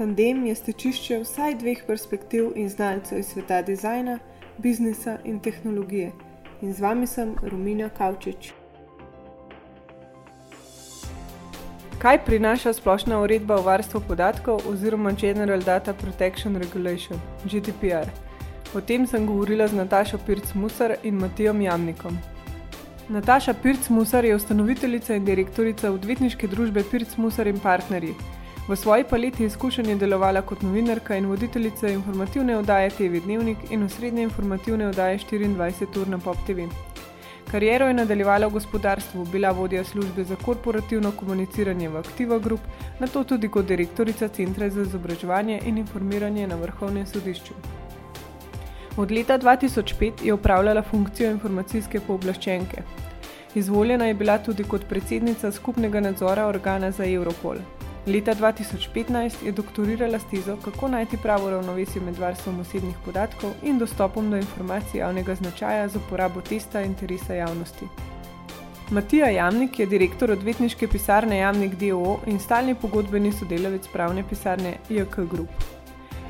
Tandem je stečišče vsaj dveh perspektiv in znalcev iz sveta dizajna, biznisa in tehnologije. In z vami sem Romina Kavčič. Kaj prinaša splošna uredba o varstvu podatkov oziroma General Data Protection Regulation, GDPR? O tem sem govorila z Natašo Pirc-Musar in Matijom Jamnikom. Nataša Pirc-Musar je ustanoviteljica in direktorica odvetniške družbe Pirc-Musar in partnerji. V svoji paleti izkušenj je delovala kot novinarka in voditeljica informativne oddaje TV Dnevnik in osrednje informativne oddaje 24 ur na Pop TV. Kariero je nadaljevala v gospodarstvu, bila vodja službe za korporativno komuniciranje v Activa Group, na to tudi kot direktorica Centra za izobraževanje in informiranje na Vrhovnem sodišču. Od leta 2005 je upravljala funkcijo informacijske pooblaščenke. Izvoljena je bila tudi kot predsednica skupnega nadzora organa za Europol. Leta 2015 je doktorirala s tezo, kako najti pravo ravnovesje med varstvom osebnih podatkov in dostopom do informacij javnega značaja z uporabo testa interesa javnosti. Matija Jamnik je direktor odvetniške pisarne Jamnik DOO in stalni pogodbeni sodelavec pravne pisarne IK Group.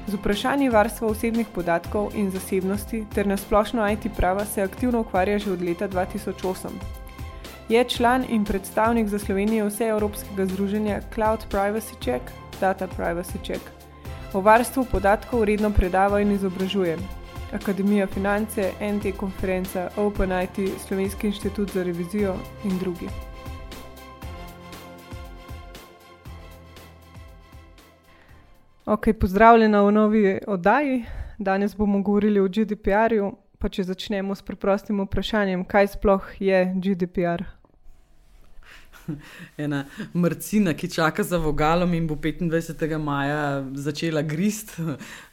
Z vprašanji varstva osebnih podatkov in zasebnosti ter nasplošno IT prava se aktivno ukvarja že od leta 2008. Je član in predstavnik za Slovenijo vseevropskega združenja Cloud Privacy Check, Data Privacy Check. O varstvu podatkov redno predava in izobražuje. Akademija finance, NT konferenca, OpenIT, Slovenski inštitut za revizijo in drugi. Ok, pozdravljena v novi oddaji. Danes bomo govorili o GDPR-ju. Pa če začnemo s preprostim vprašanjem, kaj sploh je GDPR? ena mrcina, ki čaka za vogalom in bo 25. maja začela grist.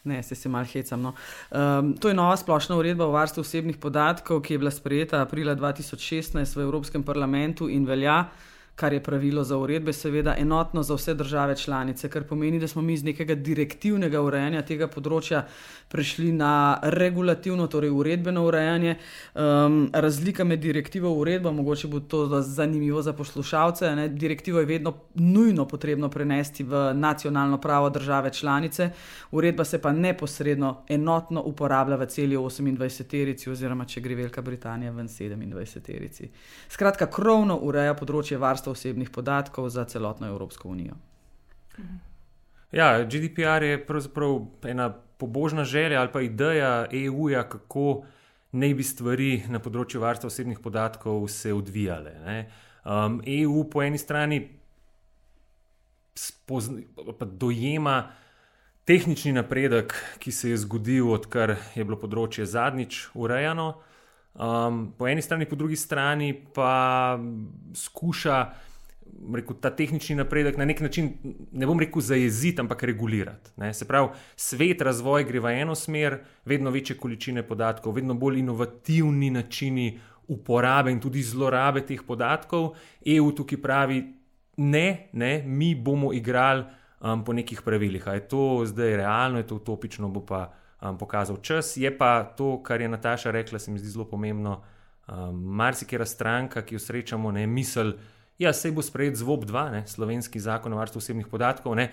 Ne, se se malo hecam. No. Um, to je nova splošna uredba o varstvu osebnih podatkov, ki je bila sprejeta aprila 2016 v Evropskem parlamentu in velja kar je pravilo za uredbe, seveda enotno za vse države članice, kar pomeni, da smo mi iz nekega direktivnega urejanja tega področja prešli na regulativno, torej uredbeno urejanje. Um, razlika med direktivo in uredbo, mogoče bo to zanimivo za poslušalce. Ne? Direktivo je vedno nujno potrebno prenesti v nacionalno pravo države članice, uredba se pa neposredno enotno uporablja v celi 28-terici, oziroma če gre Velika Britanija v 27-terici. Skratka, krovno ureja področje varstva varstva osebnih podatkov za celotno Evropsko unijo. Ja, GDPR je pravzaprav ena pobožna želja ali pa ideja EU-ja, kako naj bi stvari na področju varstva osebnih podatkov se odvijale. Um, EU po eni strani dojema tehnični napredek, ki se je zgodil, odkar je bilo področje zadnjič urejeno. Um, po eni strani, po drugi strani pa skuša rekel, ta tehnični napredek na nek način, ne bom rekel zajeziti, ampak regulirati. Ne. Se pravi, svet, razvoj gre v eno smer, vedno večje količine podatkov, vedno bolj inovativni načini uporabe in tudi zlorabe teh podatkov. EU tukaj pravi, ne, ne mi bomo igrali um, po nekih pravilih. A je to zdaj realno, je to utopično, bo pa um, pokazal čas. Je pa to, kar je Nataša rekla, se mi zdi zelo pomembno. Um, Marsikera stranka, ki jo srečamo, ne misli, ja, se bo sprejet ZVOP 2, ne, slovenski zakon o varstvu osebnih podatkov, ne,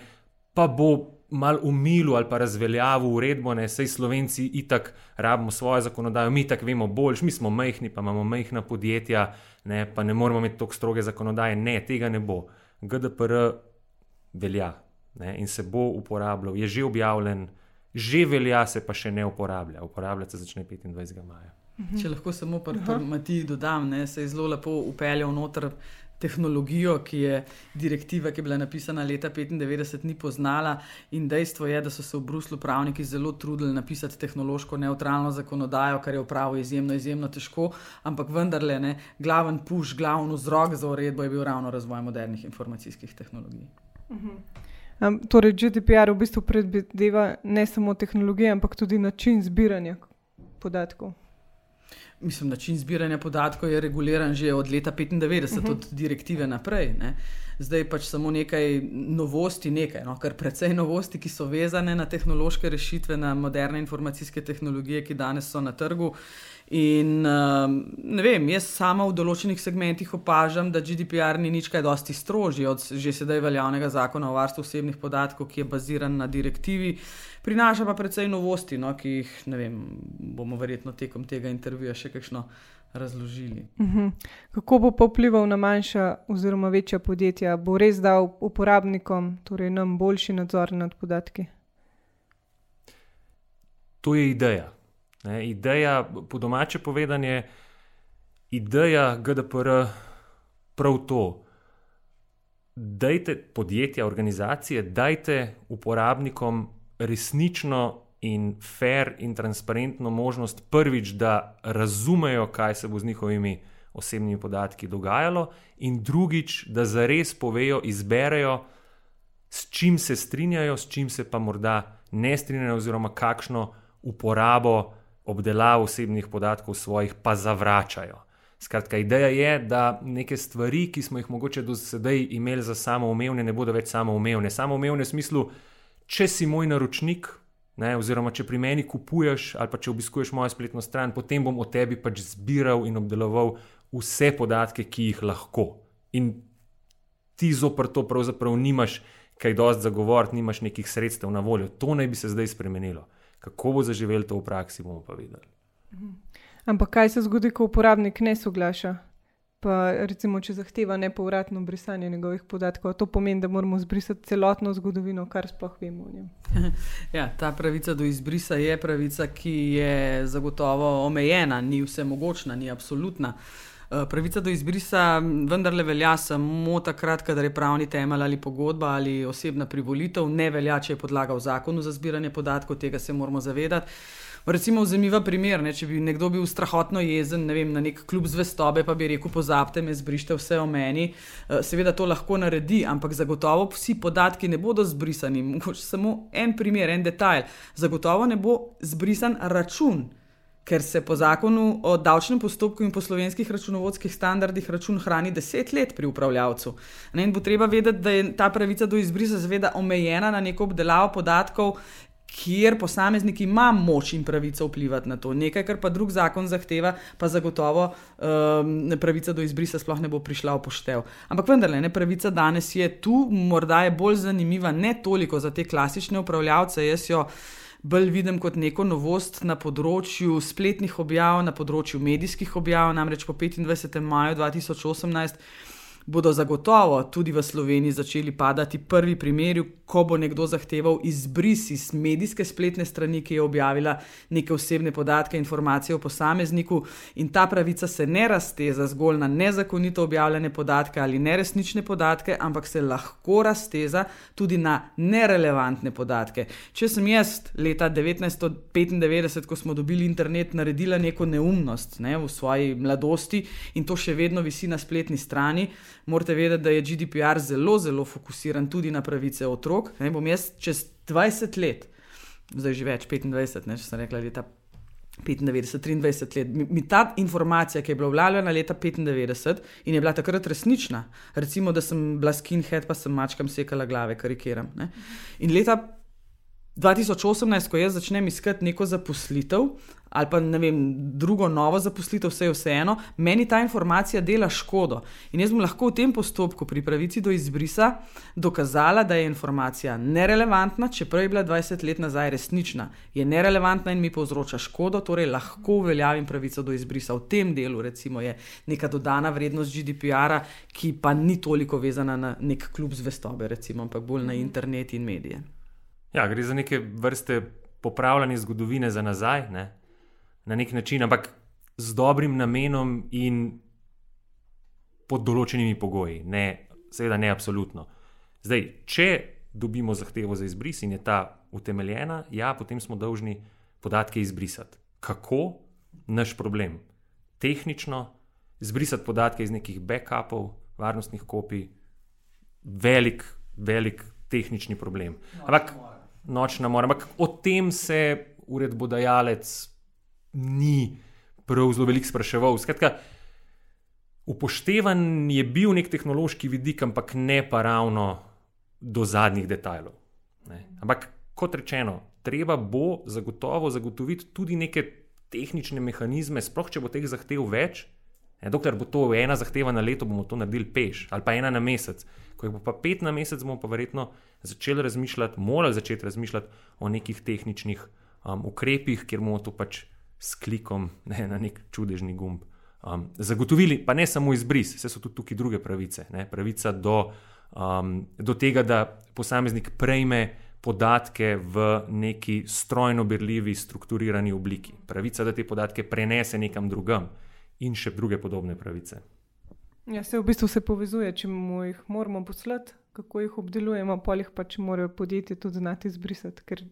pa bo mal umilil ali pa razveljavil uredbo, ne, sej Slovenci itak rabimo svojo zakonodajo, mi tako vemo boljš, mi smo majhni, pa imamo majhna podjetja, ne, pa ne moramo imeti tako stroge zakonodaje. Ne, tega ne bo. GDPR velja ne, in se bo uporabljal, je že objavljen že velja, se pa še ne uporablja. Uporabljati se začne 25. maja. Mhm. Če lahko samo Matiji dodam, da se je zelo lepo upeljal noter tehnologijo, ki je direktiva, ki je bila napisana leta 1995, ni poznala. In dejstvo je, da so se v Bruslu pravniki zelo trudili napisati tehnološko neutralno zakonodajo, kar je v pravu izjemno, izjemno težko, ampak vendarle, ne, glaven puš, glavni vzrok za uredbo je bil ravno razvoj modernih informacijskih tehnologij. Uh mhm. Um, torej, GDPR v bistvu predvideva ne samo tehnologijo, ampak tudi način zbiranja podatkov. Mislim, način zbiranja podatkov je reguliran že od leta 1995, uh -huh. od direktive naprej. Ne. Zdaj pač samo nekaj novosti, nekaj, no, kar precej novosti, ki so vezane na tehnološke rešitve, na moderne informacijske tehnologije, ki danes so na trgu. In ne vem, jaz sama v določenih segmentih opažam, da GDPR ni nič kaj dosti strožji od že sedaj veljavnega zakona o varstvu osebnih podatkov, ki je baziran na direktivi. Prinaša pa precej novosti, no, ki jih vem, bomo verjetno tekom tega intervjuja še kakšno razložili. Uh mhm. -huh. Kako bo pa vplival na manjša oziroma večja podjetja? Bo res dal uporabnikom, torej nam, boljši nadzor nad podatki? To je ideja. Ne, ideja, po domače povedanje, ideja GDPR prav to. Dajte podjetja, organizacije, dajte uporabnikom resnično in fair in transparentno možnost prvič, da razumejo, kaj se bo z njihovimi osebnimi podatki dogajalo, in drugič, da zares povejo, izberejo, s čim se strinjajo, s čim se pa morda ne strinjajo, oziroma kakšno uporabo obdelavo osebnih podatkov svojih pa zavračajo. Skratka, ideja je, da neke stvari, ki smo jih mogoče do sedaj imeli za samoumevne, ne bodo več samoumevne. Samoumevne v smislu, če si moj naročnik, ne, oziroma če pri meni kupuješ ali pa če obiskuješ mojo spletno stran, potem bom o tebi pač zbiral in obdeloval vse podatke, ki jih lahko. In ti zopr to pravzaprav nimaš kaj dosti za govor, nimaš nekih sredstev na voljo. To naj bi se zdaj spremenilo. Kako bo zaživel to v praksi, bomo pa videli. Ampak kaj se zgodi, ko uporabnik ne soglaša? Pa recimo, če zahteva nepovratno brisanje njegovih podatkov, to pomeni, da moramo zbrisati celotno zgodovino, kar sploh vemo o njem. Ja, ta pravica do izbrisa je pravica, ki je zagotovo omejena, ni vse mogočna, ni absolutna. Eh, pravica do izbrisa vendarle velja samo takrat, kadar je pravni temelj ali pogodba ali osebna privolitev, ne velja, če je podlaga v zakonu za zbiranje podatkov, tega se moramo zavedati. Recimo, vzemiva primer, ne, če bi nekdo bil strahotno jezen vem, na nek klub zvestobe, pa bi rekel: Pozabite me, zbrište vse o meni. Eh, seveda to lahko naredi, ampak zagotovo vsi podatki ne bodo zbrisani. Mogoče samo en primer, en detajl. Zagotovo ne bo zbrisan račun ker se po zakonu o davčnem postopku in po slovenskih računovodskih standardih račun hrani deset let pri upravljavcu. Ne, in bo treba vedeti, da je ta pravica do izbrisa seveda omejena na neko obdelavo podatkov. Kjer posameznik ima moč in pravico vplivati na to, nekaj, kar pa drug zakon zahteva, pa zagotovo um, pravica do izbrisa sploh ne bo prišla v poštev. Ampak vendarle, ne, pravica danes je tu, morda je bolj zanimiva ne toliko za te klasične upravljavce. Jaz jo bolj vidim kot neko novost na področju spletnih objav, na področju medijskih objav, namreč po 25. maju 2018 bodo zagotovo tudi v Sloveniji začeli padati prvi primeri, ko bo nekdo zahteval izbris iz medijske spletne strani, ki je objavila neke osebne podatke, informacije o posamezniku, in ta pravica se ne razteza zgolj na nezakonito objavljene podatke ali neresnične podatke, ampak se lahko razteza tudi na nerelevantne podatke. Če sem jaz leta 1995, ko smo dobili internet, naredila neko neumnost ne, v svoji mladosti in to še vedno visi na spletni strani, morate vedeti, da je GDPR zelo, zelo fokusiran tudi na pravice otrok. Ne bom jaz čez 20 let, zdaj že več, 25, ne, če sem rekla, leta 95, 23 let. Mi, mi ta informacija, ki je bila objavljena leta 95 in je bila takrat resnična, recimo, da sem bila skinhead, pa sem mačkam sekala glave, karikiram. Ne. In leta 2018, ko jaz začnem iskati neko zaposlitev, ali pa ne vem, drugo novo zaposlitev, vse je vseeno, meni ta informacija dela škodo. In jaz bom lahko v tem postopku pri pravici do izbrisa dokazala, da je informacija nerelevantna, čeprav je bila 20 let nazaj resnična. Je nerelevantna in mi povzroča škodo, torej lahko uveljavim pravico do izbrisa. V tem delu, recimo, je neka dodana vrednost GDPR-a, ki pa ni toliko vezana na nek klub zvestobe, recimo, ampak bolj na internet in medije. Ja, gre za neke vrste popravljanje zgodovine za nazaj. Ne? na nek način, ampak z dobrim namenom in pod določenimi pogoji. Ne, seveda, ne absolutno. Zdaj, če dobimo zahtevo za izbris in je ta utemeljena, ja, potem smo dolžni podatke izbrisati. Kako? Naš problem. Tehnično, izbrisati podatke iz nekih backupov, varnostnih kopij, velik, velik tehnični problem. Ampak nočna mora. Ampak o tem se uredbodajalec ni prav zelo veliko spraševal. Skratka, upoštevan je bil nek tehnološki vidik, ampak ne pa ravno do zadnjih detajlov. Ne. Ampak kot rečeno, treba bo zagotovo zagotoviti tudi neke tehnične mehanizme, sploh če bo teh zahtev več. Ne, dokler bo to ena zahteva na leto, bomo to naredili peš ali pa ena na mesec. Ko bo pa pet na mesec, bomo pa verjetno začeli razmišljati, morali začeti razmišljati o nekih tehničnih um, ukrepih, kjer bomo to pač s klikom ne, na nek čudežni gumb um, zagotovili. Pa ne samo izbris, vse so tudi tukaj druge pravice. Ne, pravica do, um, do tega, da posameznik prejme podatke v neki strojno berljivi, strukturirani obliki. Pravica, da te podatke prenese nekam drugam in še druge podobne pravice. Ja, se v bistvu se povezuje, če mu jih moramo poslati, kako jih obdelujemo, pa jih pač morajo podjetja tudi znati izbrisati, ker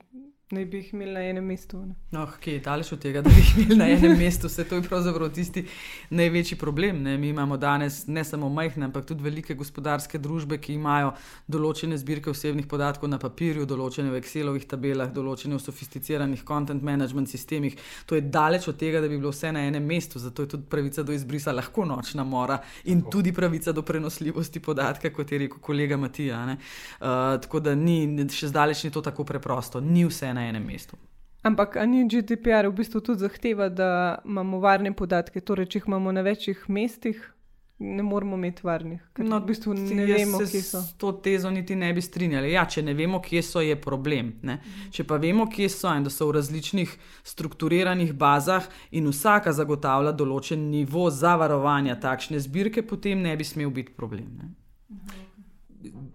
ne bi jih imeli na enem mestu. No, kaj je daleč od tega, da bi jih imeli na enem mestu? Vse to je pravzaprav tisti največji problem. Ne? Mi imamo danes ne samo majhne, ampak tudi velike gospodarske družbe, ki imajo določene zbirke osebnih podatkov na papirju, določene v Excelovih tabelah, določene v sofisticiranih content management sistemih. To je daleč od tega, da bi bilo vse na enem mestu. Zato je tudi pravica do izbrisa lahko nočna mora in tudi pravica do prenosljivosti podatka, kot je rekel kolega Matija. Uh, tako da ni, še zdaleč ni to tako preprosto. Ni vse na enem mestu. Ampak ali GDPR v bistvu tudi zahteva, da imamo varne podatke? Torej, če jih imamo na večjih mestih, ne moramo imeti varnih. No, v bistvu ne vemo, kje so. S to tezo niti ne bi strinjali. Ja, če ne vemo, kje so, je problem. Ne? Če pa vemo, kje so in da so v različnih strukturiranih bazah in vsaka zagotavlja določen nivo zavarovanja takšne zbirke, potem ne bi smel biti problem. Ne?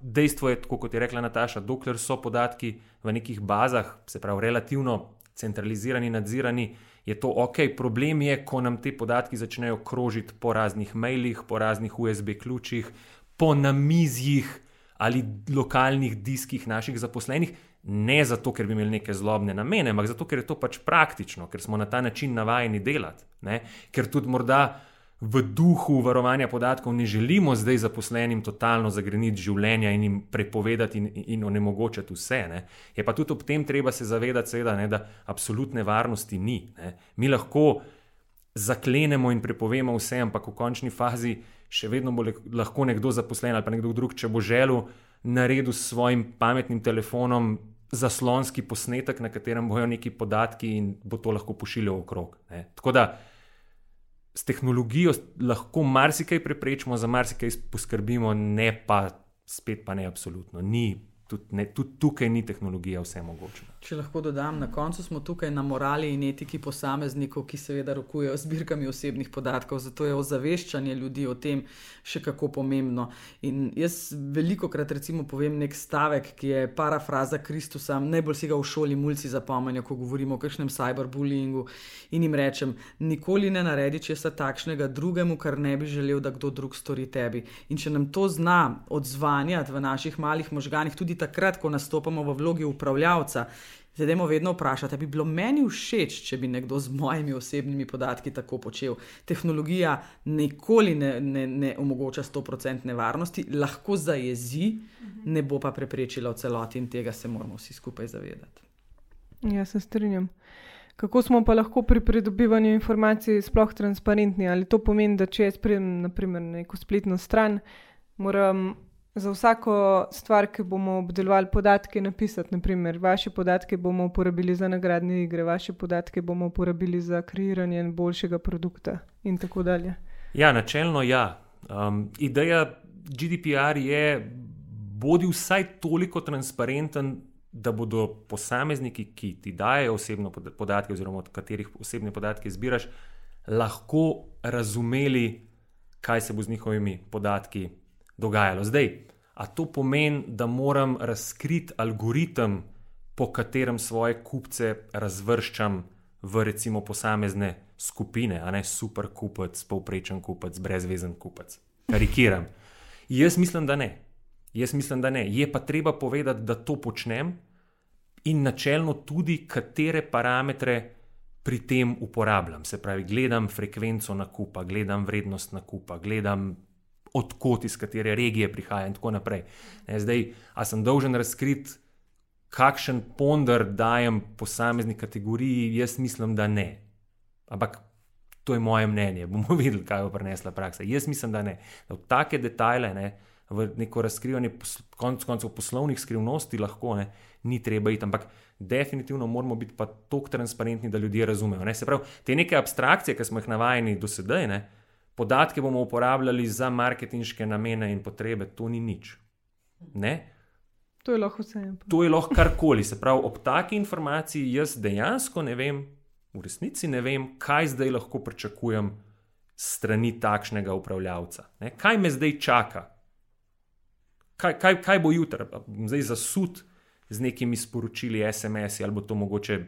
Dejstvo je, kot je rekla Nataša, dokler so podatki v nekih bazah, se pravi, relativno centralizirani, nadzirani, je to ok. Problem je, ko nam te podatki začnejo krožiti po raznih mailih, po raznih USB ključih, po namizjih ali lokalnih diskih naših zaposlenih. Ne zato, ker bi imeli neke zlobne namene, ampak zato, ker je to pač praktično, ker smo na ta način navajeni delati. Ne? Ker tudi morda v duhu varovanja podatkov ne želimo zdaj zaposlenim totalno zagreniti življenja in jim prepovedati in, in onemogočati vse. Ne. Je pa tudi ob tem treba se zavedati, seveda, ne, da absolutne varnosti ni. Ne. Mi lahko zaklenemo in prepovemo vse, ampak v končni fazi še vedno bo lahko nekdo zaposlen ali pa nekdo drug, če bo želel, narediti s svojim pametnim telefonom. Zaslonski posnetek, na katerem bojo neki podatki, in bo to lahko pošiljal okrog. Ne. Tako da, s tehnologijo lahko marsikaj preprečimo, za marsikaj poskrbimo, ne pa spet pa ne absolutno. Ni tudi, ne, tudi tukaj ni tehnologija vse mogoče. Če lahko dodam, na koncu smo tukaj na morali in etiki posameznikov, ki seveda rokujejo zbirkami osebnih podatkov, zato je ozaveščanje ljudi o tem še kako pomembno. In jaz veliko krat recimo povem nek stavek, ki je parafraza Kristusa, najbolj si ga v šoli mulci zapomnijo, ko govorimo o kakšnem cyberbullyingu in jim rečem, nikoli ne naredi česa takšnega drugemu, kar ne bi želel, da kdo drug stori tebi. In če nam to zna odzvanjati v naših malih možganih, tudi takrat, ko nastopamo v vlogi upravljavca. Zdaj, da vedno vprašate, bi bilo meni všeč, če bi nekdo z mojimi osebnimi podatki tako počel. Tehnologija nikoli ne, ne, ne omogoča 100% varnosti, lahko zajezi, ne bo pa preprečila v celoti in tega se moramo vsi skupaj zavedati. Ja, se strinjam. Kako smo pa lahko pri pridobivanju informacij sploh transparentni? Ali to pomeni, da če jaz pridem na neko spletno stran, moram za vsako stvar, ki bomo obdelovali podatke, napisati, naprimer, vaše podatke bomo uporabili za nagradne igre, vaše podatke bomo uporabili za kreiranje boljšega produkta in tako dalje. Ja, načelno ja. Um, ideja GDPR je, bodi vsaj toliko transparenten, da bodo posamezniki, ki ti dajo osebno podatke, oziroma od katerih osebne podatke zbiraš, lahko razumeli, kaj se bo z njihovimi podatki dogajalo. Zdaj, a to pomeni, da moram razkriti algoritem, po katerem svoje kupce razvrščam v recimo posamezne skupine, a ne super kupec, povprečen kupec, brezvezen kupec. Karikiram. Jaz mislim, da ne. Jaz mislim, da ne. Je pa treba povedati, da to počnem in načelno tudi, katere parametre pri tem uporabljam. Se pravi, gledam frekvenco nakupa, gledam vrednost nakupa, gledam odkot, iz katere regije prihaja in tako naprej. Ne, zdaj, a sem dolžen razkriti, kakšen ponder dajem posamezni kategoriji, jaz mislim, da ne. Ampak to je moje mnenje, bomo videli, kaj bo prinesla praksa. Jaz mislim, da ne. Da v take detajle ne, v neko razkrivanje konc koncev poslovnih skrivnosti, lahko ne, ni treba iti, ampak definitivno moramo biti pa tako transparentni, da ljudje razumejo. Ne. Se pravi, te neke abstrakcije, ki smo jih navajeni do sedaj, ne, podatke bomo uporabljali za marketinške namene in potrebe, to ni nič. Ne. To je lahko vse. To je lahko karkoli. Se pravi, ob taki informaciji jaz dejansko ne vem, v resnici ne vem, kaj zdaj lahko pričakujem strani takšnega upravljavca. Ne? Kaj me zdaj čaka? Kaj, kaj, kaj bo jutri? Zdaj zasud z nekimi sporočili, SMS-i ali bo to mogoče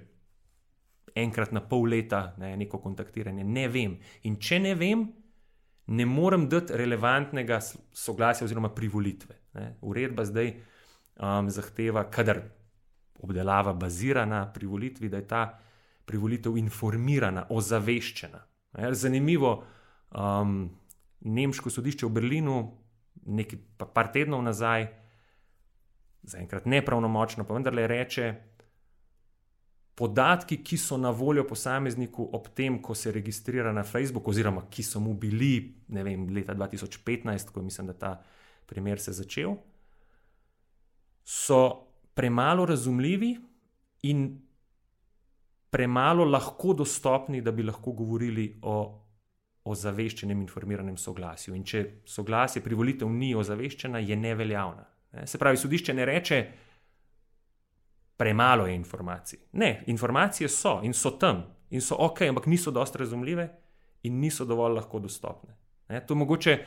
enkrat na pol leta, ne, neko kontaktiranje. Ne vem. In če ne vem, ne morem dati relevantnega soglasja oziroma privolitve. Ne. Uredba zdaj um, zahteva, kadar obdelava bazira na privolitvi, da je ta privolitev informirana, ozaveščena. Ne. Zanimivo, um, nemško sodišče v Berlinu, nekaj pa par tednov nazaj, zaenkrat nepravnomočno, pa vendarle reče, podatki, ki so na voljo posamezniku ob tem, ko se registrira na Facebooku, oziroma ki so mu bili, vem, leta 2015, ko mislim, da ta primer se začel, so premalo razumljivi in premalo lahko dostopni, da bi lahko govorili o, o zaveščenem informiranem soglasju. In če soglasje privolitev ni ozaveščena, je neveljavna. Se pravi, sodišče ne reče, premalo je informacij. Ne, informacije so in so tam in so ok, ampak niso dosti razumljive in niso dovolj lahko dostopne. Ne, to mogoče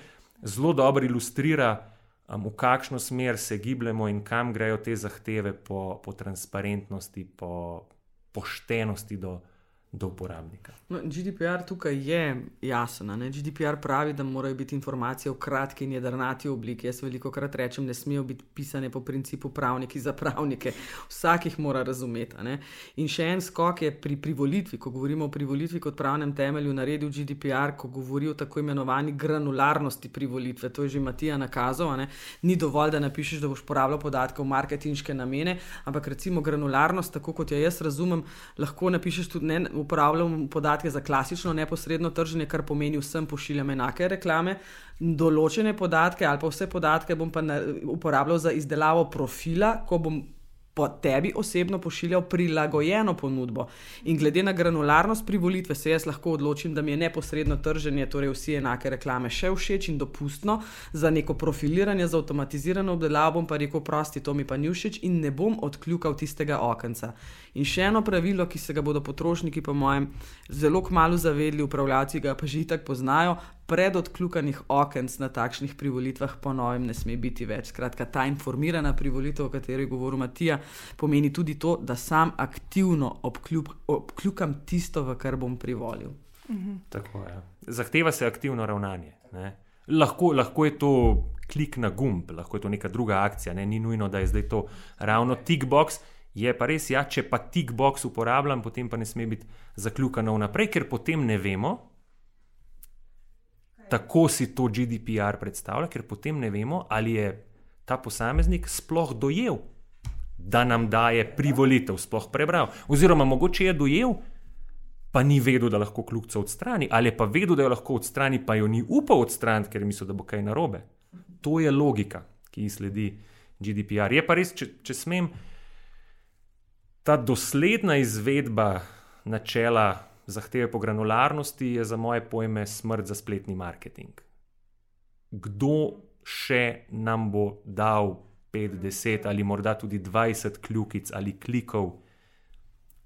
zelo dobro ilustrira, um, v kakšno smer se gibljemo in kam grejo te zahteve po, po transparentnosti, po poštenosti do, do uporabnika. No, GDPR tukaj je jasen. Ne? GDPR pravi, da morajo biti informacije v kratki in jedrnati obliki. Jaz veliko krat rečem, da smejo biti pisane po principu pravniki za pravnike. Vsak jih mora razumeti. Ne? In še en skok je pri privolitvi, ko govorimo o privolitvi kot pravnem temelju, naredil GDPR, ko govori o tako imenovani granularnosti privolitve. To je že Matija nakazal. Ne? Ni dovolj, da napišeš, da boš porabljal podatke v marketinške namene, ampak recimo granularnost, tako kot jo jaz razumem, lahko napišeš tudi ne uporabljam podatke za klasično neposredno trženje, kar pomeni vsem pošiljam enake reklame. Določene podatke ali pa vse podatke bom pa uporabljal za izdelavo profila, ko bom po tebi osebno pošiljal prilagojeno ponudbo. In glede na granularnost privolitve se jaz lahko odločim, da mi je neposredno trženje, torej vsi enake reklame, še všeč in dopustno, za neko profiliranje, za avtomatizirano obdelavo bom pa rekel, prosti, to mi pa ni všeč in ne bom odkljukal tistega okenca. In še eno pravilo, ki se ga bodo potrošniki, po mojem, zelo kmalo zavedli, upravljavci ga pa že tako poznajo, pred odkljukanih okenc na takšnih privolitvah ponovim ne sme biti več. Skratka, ta informirana privolitev, o kateri govori Matija, pomeni tudi to, da sam aktivno obkljub, obkljukam tisto, v kar bom privolil. Mhm. Tako je. Zahteva se aktivno ravnanje. Lahko, lahko je to klik na gumb, lahko je to neka druga akcija, ne? ni nujno, da je zdaj to ravno tick box. Je pa res, ja, če pa tick box uporabljam, potem pa ne sme biti zaključeno vnaprej, ker potem ne vemo, tako si to GDPR predstavlja, ker potem ne vemo, ali je ta posameznik sploh dojel, da nam daje privolitev, sploh prebral. Oziroma, mogoče je dojel, pa ni vedel, da lahko kljubco odstrani, ali pa vedel, da jo lahko odstrani, pa jo ni upal odstraniti, ker je mislil, da bo kaj narobe. To je logika, ki ji sledi GDPR. Je pa res, če, če smem, ta dosledna izvedba načela zahteve po granularnosti je za moje pojme smrt za spletni marketing. Kdo še nam bo dal 5, 10 ali morda tudi 20 kljukic ali klikov,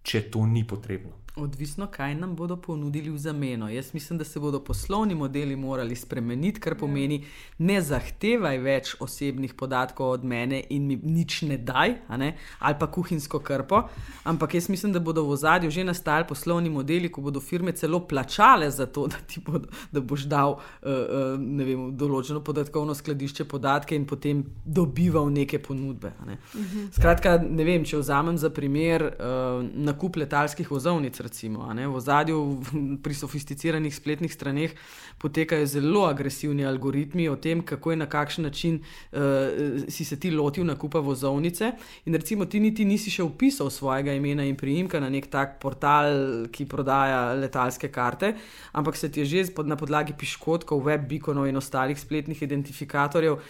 če to ni potrebno? Odvisno, kaj nam bodo ponudili v zameno. Jaz mislim, da se bodo poslovni modeli morali spremeniti, kar pomeni, ne zahtevaj več osebnih podatkov od mene in mi nič ne daj, ne? ali pa kuhinjsko krpo. Ampak jaz mislim, da bodo v ozadju že nastali poslovni modeli, ko bodo firme celo plačale za to, da, bodo, da boš dal uh, uh, vem, določeno podatkovno skladišče podatke in potem dobival neke ponudbe. Ne? Mhm. Skratka, ne vem, če vzamem za primer uh, nakup letalskih vozovnic recimo. V zadju pri sofisticiranih spletnih straneh potekajo zelo agresivni algoritmi o tem, kako je na kakšen način uh, si se ti lotil nakupa vozovnice. In recimo ti niti nisi še upisal svojega imena in priimka na nek tak portal, ki prodaja letalske karte, ampak se ti je že na podlagi piškotkov, web beaconov in ostalih spletnih identifikatorjev uh,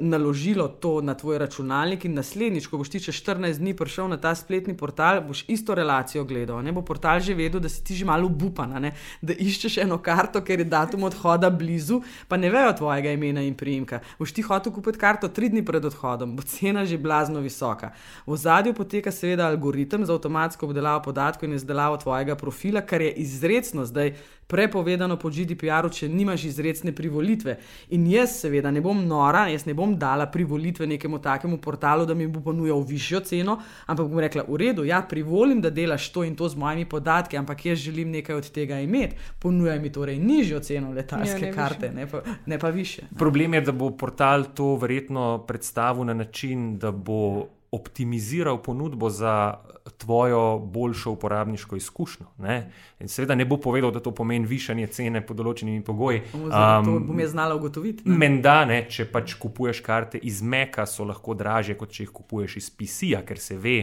naložilo to na tvoj računalnik in naslednjič, ko boš ti čez 14 dni prišel na ta spletni portal, boš isto relacijo gledal. Ne bo portal že vedel, da si ti že malo ubupan, da iščeš eno karto, ker je datum odhoda blizu, pa ne vejo tvojega imena in priimka. Boš ti hotel kupiti karto tri dni pred odhodom, bo cena že blazno visoka. V zadju poteka seveda algoritem za avtomatsko obdelavo podatkov in izdelavo tvojega profila, kar je izredno zdaj prepovedano po GDPR-u, če nimaš izredne privolitve. In jaz, seveda, ne bom nora, jaz ne bom dala privolitve nekemu takemu portalu, da mi bo ponujal višjo ceno, ampak bom rekla: V redu, ja, privolim, da delaš to in to z mojimi podatki, ampak jaz želim nekaj od tega imeti. Ponujaj mi torej nižjo ceno letalske ja, ne karte, ne pa, ne pa više. Problem je, da bo portal to verjetno predstavil na način, da bo optimiziral ponudbo za tvojo boljšo uporabniško izkušnjo. Ne? In seveda ne bo povedal, da to pomeni višanje cene pod določenimi pogoji. Um, to bom jaz znala ugotoviti. Menda, ne, če pač kupuješ karte iz Meka, so lahko dražje, kot če jih kupuješ iz PC-ja, ker se ve,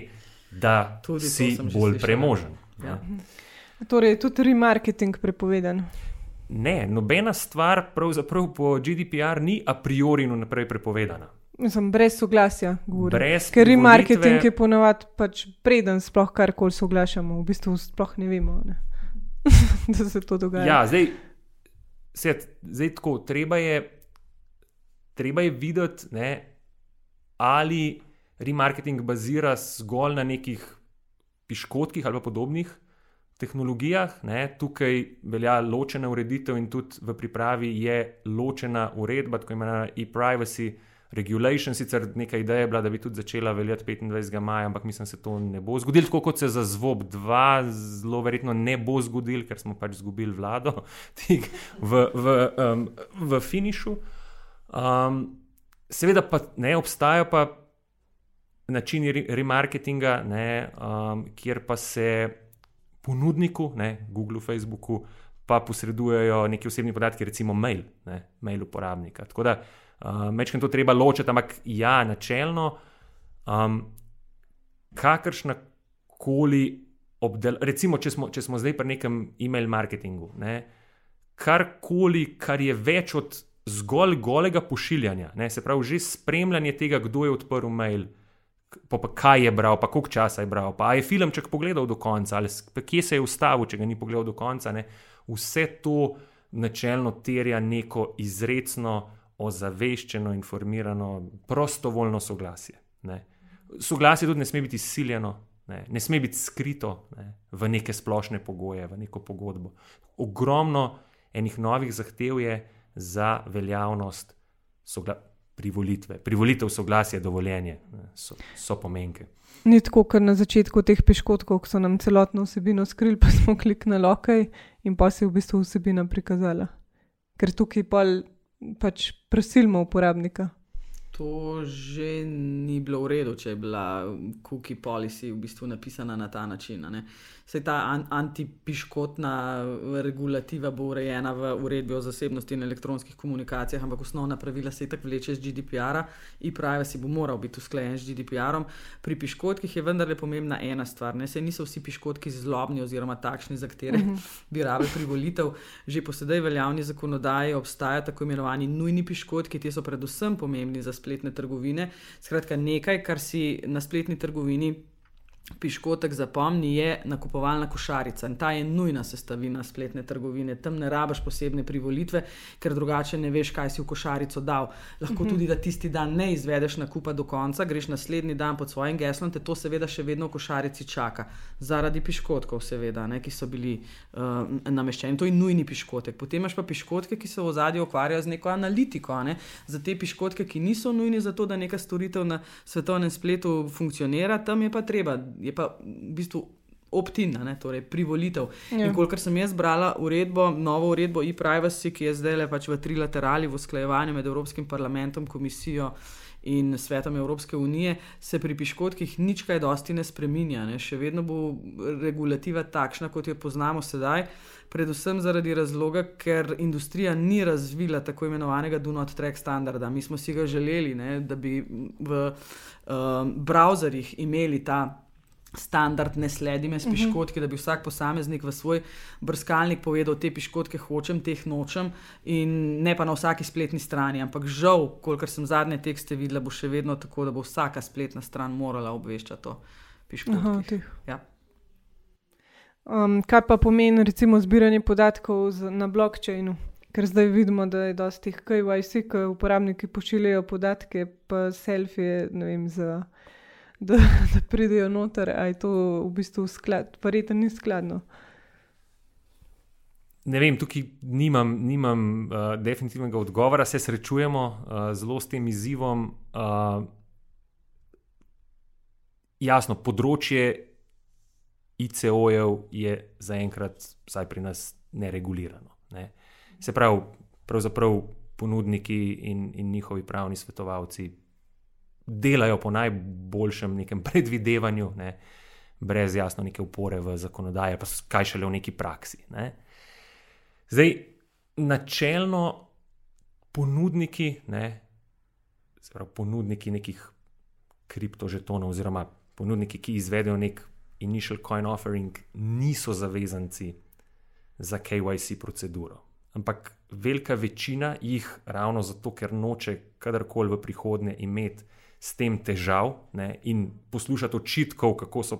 da tudi si bolj premožen. Ja. Torej, tudi remarketing prepovedan. Ne, nobena stvar pravzaprav po GDPR ni a priori naprej prepovedana. Mislim, brez soglasja, brez ker je marketing je ponovadi pač preden sploh karkoli soglašamo, v bistvu sploh ne vemo, ne? da se to dogaja. Ja, zdaj, set, zdaj tako, treba je, treba je videti, ne, ali remarketing bazira zgolj na nekih piškotkih ali podobnih tehnologijah. Ne. Tukaj velja ločena ureditev in tudi v pripravi je ločena uredba, tako imenovana e-privacy regulation, sicer neka ideja je bila, da bi tudi začela veljati 25. maja, ampak mislim, da se to ne bo zgodilo, tako kot se za ZVOB 2 zelo verjetno ne bo zgodilo, ker smo pač izgubili vlado v, v, um, v finišu. Um, seveda pa ne obstajajo pa načini remarketinga, ne, um, kjer pa se ponudniku, ne, Google, Facebooku, pa posredujejo neki osebni podatki, recimo mail, ne, mail uporabnika. Tako da Uh, Mečem to treba ločiti, ampak ja, načelno, um, kakršna koli obdelava, recimo, če smo, če smo zdaj pri nekem e-mail marketingu, ne, karkoli, kar je več od zgolj golega pošiljanja, ne, se pravi, že spremljanje tega, kdo je odprl mail, pa, pa kaj je bral, pa koliko časa je bral, pa je filmček pogledal do konca, ali kje se je ustavil, če ga ni pogledal do konca. Ne, vse to načelno terja neko izredno ozaveščeno, informirano, prostovoljno soglasje. Ne. Soglasje tudi ne sme biti siljeno, ne, ne sme biti skrito ne, v neke splošne pogoje, v neko pogodbo. Ogromno enih novih zahtev je za veljavnost privolitve. Privolitev soglasja, dovoljenje so, so pomenke. Ni tako, ker na začetku teh piškotkov, ko so nam celotno vsebino skrili, pa smo kliknili OK in pa se je v bistvu vsebina prikazala. Ker tukaj pa pač prisilimo uporabnika. To že ni bilo v redu, če je bila cookie policy v bistvu napisana na ta način. Sej ta an antipiškotna regulativa bo urejena v uredbi o zasebnosti in elektronskih komunikacijah, ampak osnovna pravila se tako vleče z GDPR-a in privacy bo moral biti usklajen z GDPR-om. Pri piškotkih je vendarle pomembna ena stvar. Ne? Sej niso vsi piškotki zlobni oziroma takšni, za katere uh mhm. -huh. bi rabili privolitev. Že po sedaj veljavni zakonodaji obstajajo tako imenovani nujni piškotki, ti so predvsem pomembni za spletne trgovine. Skratka, nekaj, kar si na spletni trgovini piškotek zapomni, je nakupovalna košarica in ta je nujna sestavina spletne trgovine. Tam ne rabiš posebne privolitve, ker drugače ne veš, kaj si v košarico dal. Lahko mhm. tudi, da tisti dan ne izvedeš nakupa do konca, greš naslednji dan pod svojim geslom, te to seveda še vedno v košarici čaka. Zaradi piškotkov, seveda, ne, ki so bili uh, nameščeni. To je nujni piškotek. Potem imaš pa piškotke, ki se v zadju ukvarjajo z neko analitiko. Ne. Za te piškotke, ki niso nujni za to, da neka storitev na svetovnem spletu funkcionira, tam je pa treba je pa v bistvu opt-in, torej privolitev. Ja. In kolikor sem jaz brala uredbo, novo uredbo e-privacy, ki je zdaj le pač v trilaterali v usklajevanju med Evropskim parlamentom, komisijo in svetom Evropske unije, se pri piškotkih nič kaj dosti ne spreminja. Ne. Še vedno bo regulativa takšna, kot jo poznamo sedaj, predvsem zaradi razloga, ker industrija ni razvila tako imenovanega Do Not Track standarda. Mi smo si ga želeli, ne, da bi v um, browserjih imeli ta standard, ne sledi me s mhm. piškotki, da bi vsak posameznik v svoj brskalnik povedal, te piškotke hočem, teh nočem, in ne pa na vsaki spletni strani. Ampak žal, kolikor sem zadnje tekste videla, bo še vedno tako, da bo vsaka spletna stran morala obveščati o piškotkih. Ja. Um, kaj pa pomeni, recimo, zbiranje podatkov na blockchainu? Ker zdaj vidimo, da je dosti KYC, ko uporabniki pošiljajo podatke, pa selfije, ne vem, za da, da pridejo noter, ali je to v bistvu skladno, verjetno ni skladno. Ne vem, tukaj nimam, nimam uh, definitivnega odgovora, se srečujemo uh, zelo s tem izzivom. Uh, jasno, področje ICO-jev je zaenkrat, vsaj pri nas, neregulirano. Ne? Se pravi, pravzaprav ponudniki in, in njihovi pravni svetovalci delajo po najboljšem nekem predvidevanju, ne, brez jasno neke upore v zakonodaji, pa kaj šele v neki praksi. Ne. Zdaj, načelno ponudniki, ne, pravi, ponudniki nekih kriptožetonov, oziroma ponudniki, ki izvedejo nek initial coin offering, niso zavezanci za KYC proceduro. Ampak velika večina jih, ravno zato, ker noče kadarkoli v prihodnje imeti s tem težav ne, in poslušati očitkov, kako so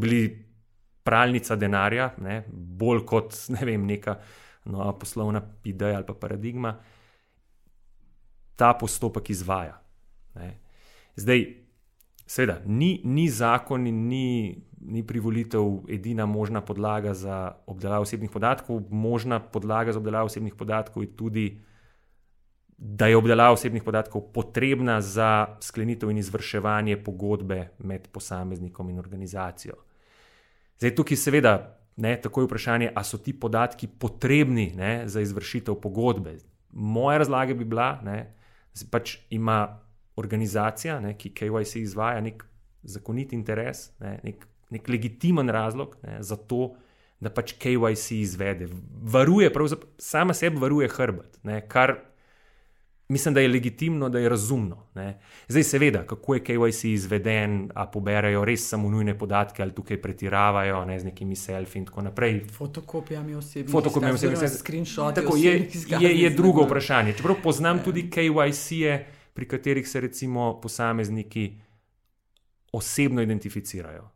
bili pralnica denarja, ne, bolj kot ne vem, neka nova poslovna ideja ali pa paradigma, ta postopek izvaja. Ne. Zdaj, seveda, ni, ni zakon in ni, ni privolitev edina možna podlaga za obdelavo osebnih podatkov, možna podlaga za obdelavo osebnih podatkov je tudi da je obdelava osebnih podatkov potrebna za sklenitev in izvrševanje pogodbe med posameznikom in organizacijo. Zdaj, tukaj seveda ne, tako je vprašanje, ali so ti podatki potrebni ne, za izvršitev pogodbe. Moja razlaga bi bila, da pač ima organizacija, ne, ki KYC izvaja nek zakonit interes, ne, nek, nek legitimen razlog ne, za to, da pač KYC izvede. Varuje, sama sebe varuje hrbet, ne, kar mislim, da je legitimno, da je razumno. Ne. Zdaj, seveda, kako je KYC izveden, a poberajo res samo nujne podatke ali tukaj pretiravajo ne, z nekimi selfi in tako naprej. Fotokopijami osebnih Fotokopijami osebnih izkaz, screenshot. Tako je, je, je drugo vprašanje. Čeprav poznam ja. tudi KYC-je, pri katerih se recimo posamezniki osebno identificirajo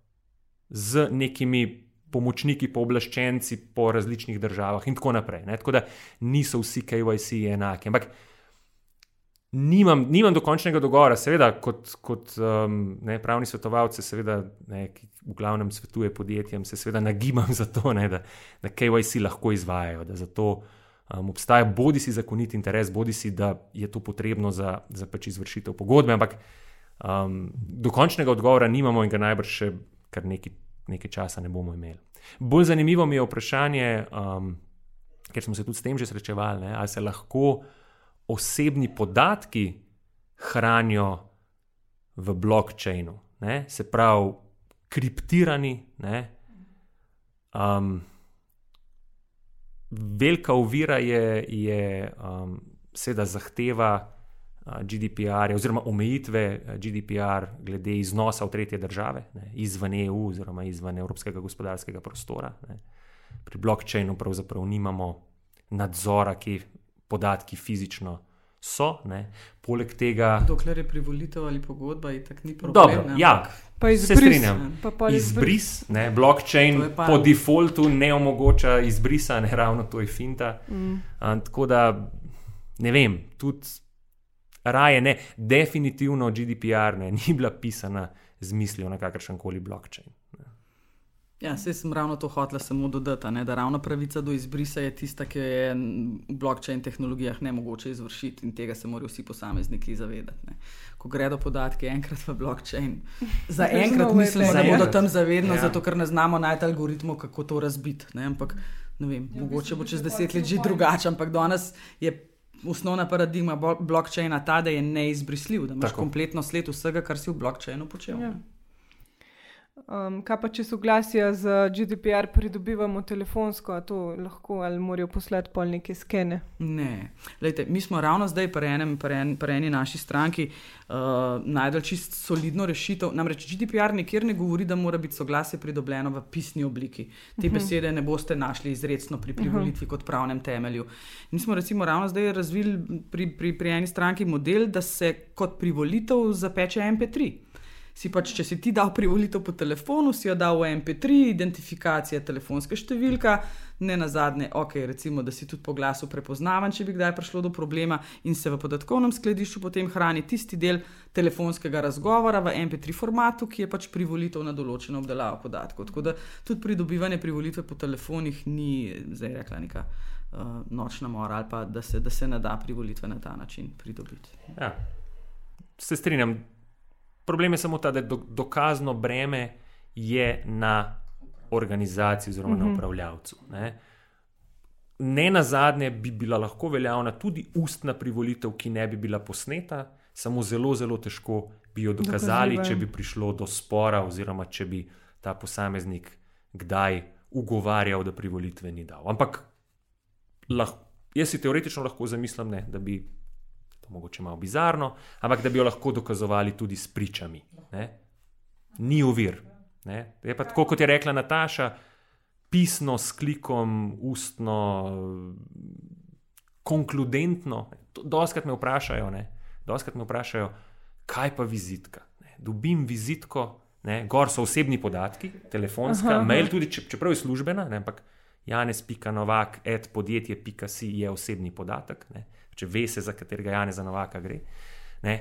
z nekimi. Pomočniki, pooblaščenci po različnih državah, in tako naprej. Ne? Tako da niso vsi KYC enaki. Ampak nimam, nimam dokončnega dogovora, seveda, kot, kot um, ne, pravni svetovalec, seveda, ne, ki v glavnem svetuje podjetjem, se seveda nagibam za to, ne, da, da KYC lahko izvajajo, da za to um, obstaja bodi si zakonit interes, bodi si, da je to potrebno za, za pač izvršitev pogodbe, ampak um, dokončnega odgovora nimamo in ga najbrž še kar nekaj, nekaj časa ne bomo imeli. Bolj zanimivo mi je vprašanje, um, ker smo se tudi s tem že srečevali, ne, ali se lahko osebni podatki hranijo v blockchainu, ne? se pravi, kriptirani. Um, velika ovira je, je um, seveda, zahteva GDPR, oziroma omejitve GDPR glede iznosa v tretje države, ne? izven EU, oziroma izven Evropskega gospodarskega prostora. Ne? Pri blockchainu pravzaprav nimamo nadzora, ki podatki fizično so. Ne. Poleg tega. Dokler je privolitev ali pogodba, je tako ni problem. Dobro, ja, pa izbris, se strinjam. Pa izbris, ne, blockchain po defaultu ne omogoča izbrisa, ne ravno to je finta. Mm. A, tako da ne vem, tudi raje ne, definitivno GDPR ne, ni bila pisana z mislijo na kakršen koli blockchain. Ja, sem ravno to hotel samo dodati, ne, da ravno pravica do izbrisa je tista, ki je v blockchain tehnologijah ne mogoče izvršiti in tega se morajo vsi posamezniki zavedati. Ne. Ko gredo podatki enkrat v blockchain, za enkrat mislim, da bodo tam zavedno, ja. zato ker ne znamo najti algoritmov, kako to razbiti. Ne. Ampak ne vem, ja, mogoče bo čez deset let že drugače, ampak danes je. Osnovna paradigma blockchaina je ta, da je neizbrisljiv, da imaš Tako. kompletno sled vsega, kar si v blockchainu počel. Ja. Um, kaj pa če soglasja z GDPR pridobivamo telefonsko, a to lahko ali morajo poslati pol neke skene? Ne. Lejte, mi smo ravno zdaj pri, enem, pri, en, pri eni naši stranki uh, najdel čist solidno rešitev. Namreč GDPR nikjer ne govori, da mora biti soglasje pridobljeno v pisni obliki. Te uh mhm. -huh. besede ne boste našli izredno pri privolitvi uh -huh. kot pravnem temelju. Mi smo recimo ravno zdaj razvili pri, pri, pri eni stranki model, da se kot privolitev zapeče MP3 si pač, če si ti dal privolitev po telefonu, si jo dal v MP3, identifikacija telefonska številka, ne na zadnje, ok, recimo, da si tudi po glasu prepoznaven, če bi kdaj prišlo do problema in se v podatkovnem skladišču potem hrani tisti del telefonskega razgovora v MP3 formatu, ki je pač privolitev na določeno obdelavo podatkov. Tako da tudi pridobivanje privolitve po telefonih ni, zdaj rekla neka. Uh, nočna mora, ali pa da se, da se ne da privolitve na ta način pridobiti. Ja, se strinjam, Problem je samo ta, da do, dokazno breme je na organizaciji oziroma uh -huh. na mhm. upravljavcu. Ne? ne na zadnje bi bila lahko veljavna tudi ustna privolitev, ki ne bi bila posneta, samo zelo, zelo težko bi jo dokazali, če bi prišlo do spora, oziroma če bi ta posameznik kdaj ugovarjal, da privolitve ni dal. Ampak lahko, jaz si teoretično lahko zamislim, ne, da bi to mogoče malo bizarno, ampak da bi jo lahko dokazovali tudi s pričami. Ne? Ni uvir. Je pa tako, kot je rekla Nataša, pisno, s klikom, ustno, konkludentno. Doskrat me vprašajo, doskrat me vprašajo, kaj pa vizitka. Ne? Dobim vizitko, ne? gor so osebni podatki, telefonska, aha, mail, tudi če, čeprav je službena, ne? ampak janes.novak, et podjetje.si je osebni podatek. Ne? Če ve se, za katerega Jana Novaka gre. Ne?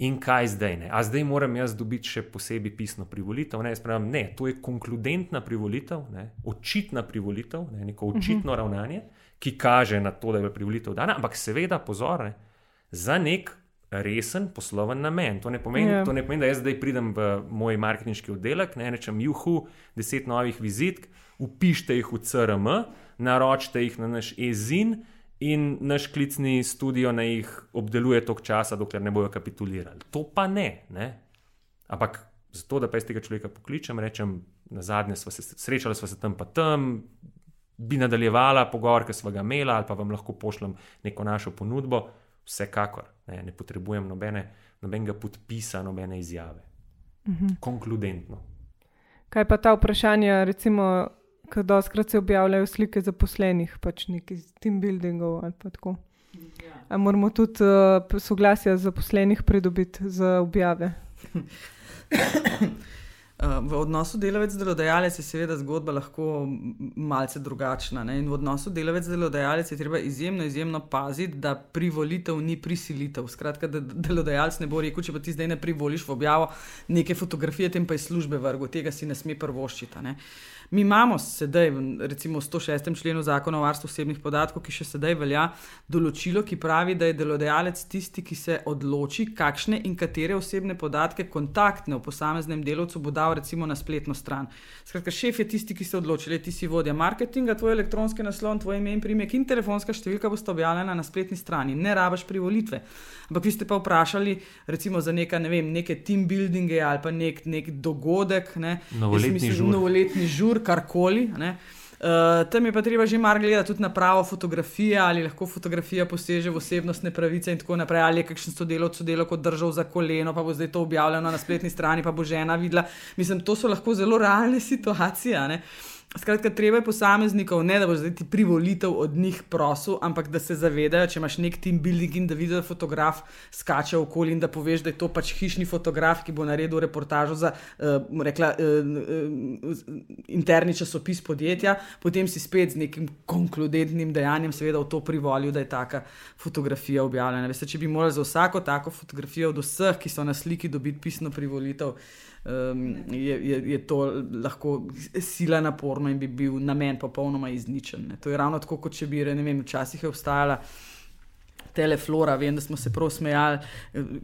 In kaj zdaj? Ne? A zdaj moram jaz dobiti še posebej pisno privolitev? Ne, pravim, ne to je konkludentna privolitev, ne? očitna privolitev, ne? neko mhm. očitno uh -huh. ravnanje, ki kaže na to, da je privolitev dana, ampak seveda pozor, ne? za nek resen posloven namen. To ne, pomeni, yeah. Ja. to ne pomeni, da jaz zdaj pridem v moj marketinški oddelek, ne rečem, juhu, deset novih vizitk, upište jih v CRM, naročite jih na naš e-zin in naš klicni studio naj jih obdeluje toliko časa, dokler ne bojo kapitulirali. To pa ne. ne? Ampak zato, da pa iz tega človeka pokličem, rečem, na zadnje smo se srečali, smo se tam pa tam, bi nadaljevala pogovor, ki smo ga imeli, ali pa vam lahko pošljem neko našo ponudbo, vsekakor ne, ne potrebujem nobene, nobenega podpisa, nobene izjave. Mhm. Konkludentno. Kaj pa ta vprašanja, recimo, ker doskrat se objavljajo slike zaposlenih, pač neki team buildingov ali pa tako. Ja. Moramo tudi uh, soglasja zaposlenih pridobiti za objave. Eh, v odnosu delavec-delodajalec je seveda zgodba lahko malce drugačna. Ne? In v odnosu delavec-delodajalec je treba izjemno, izjemno paziti, da privolitev ni prisilitev. Skratka, da delodajalec ne bo rekel, če pa ti zdaj ne privoliš v objavo neke fotografije, tem pa je službe vrgo, tega si ne sme prvoščiti. Mi imamo sedaj, recimo v 106. členu zakona o varstvu osebnih podatkov, ki še sedaj velja, določilo, ki pravi, da je delodajalec tisti, ki se odloči, kakšne in katere osebne podatke, kontaktne v posameznem delovcu, bo dal recimo na spletno stran. Skratka, šef je tisti, ki se odloči, da ti si vodja marketinga, tvoj elektronski naslov, tvoj ime in primek in telefonska številka bosta objavljena na spletni strani, ne rabaš privolitve. Ampak vi ste pa vprašali, recimo za neka, ne vem, neke team buildinge ali pa nek, nek dogodek, ne, novoletni, mislim, žur. novoletni žur karkoli. Uh, tam je pa treba že mar gledati tudi na pravo fotografijo, ali lahko fotografija poseže v osebnostne pravice in tako naprej, ali je kakšen sodelovec sodeloval kot držal za koleno, pa bo zdaj to objavljeno na spletni strani, pa bo žena videla. Mislim, to so lahko zelo realne situacije. Skratka, treba je posameznikov, ne da boš zdaj ti privolitev od njih prosil, ampak da se zavedajo, če imaš nek team building in da vidiš, da fotograf skače okoli in da poveš, da je to pač hišni fotograf, ki bo naredil reportažo za uh, rekla, uh, uh, interni časopis podjetja, potem si spet z nekim konkludentnim dejanjem, seveda, v to privolil, da je taka fotografija objavljena. Veste, če bi morali za vsako tako fotografijo od vseh, ki so na sliki, dobiti pisno privolitev um, je, je, je to lahko sila naporno in bi bil namen popolnoma izničen. Ne. To je ravno tako, kot če bi, ne vem, včasih je obstajala teleflora, vem, da smo se prav smejali,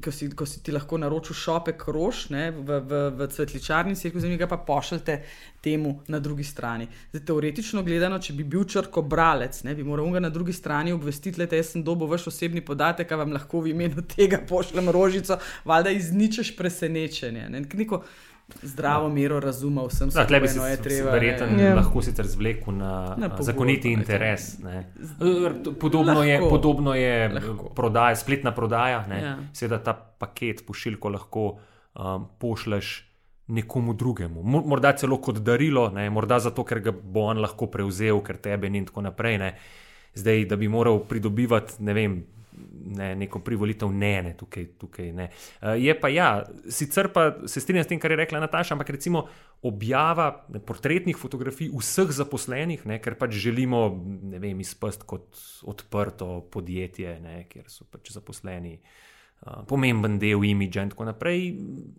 ko si, ko si ti lahko naročil šopek rož ne, v, v, v cvetličarnici, ki ga pa pošljete temu na drugi strani. Zdaj, teoretično gledano, če bi bil črko bralec, ne, bi moral ga na drugi strani obvestiti, da sem dobil vaš osebni podatek, a vam lahko v imenu tega pošljem rožico, valjda izničeš presenečenje. Ne, neko, zdravo mero razuma vsem svetom. Tle bi se verjetno ja. lahko sicer zvlekel na, na pogodbo, zakoniti interes. Podobno je, podobno je prodaja, spletna prodaja. Ja. Seveda ta paket pošiljko lahko um, pošleš. Nekomu drugemu, morda celo kot darilo, ne? morda zato, ker ga bo on lahko prevzel, ker tebe in tako naprej. Ne? Zdaj, da bi moral pridobivati, ne vem, ne, neko privolitev, ne, ne, tukaj, tukaj ne. Uh, je pa ja, sicer pa se strinjam s tem, kar je rekla Nataša, ampak recimo objava ne, portretnih fotografij vseh zaposlenih, ne, ker pač želimo, ne vem, izpust kot odprto podjetje, ne, kjer so pač zaposleni uh, pomemben del imidža in tako naprej.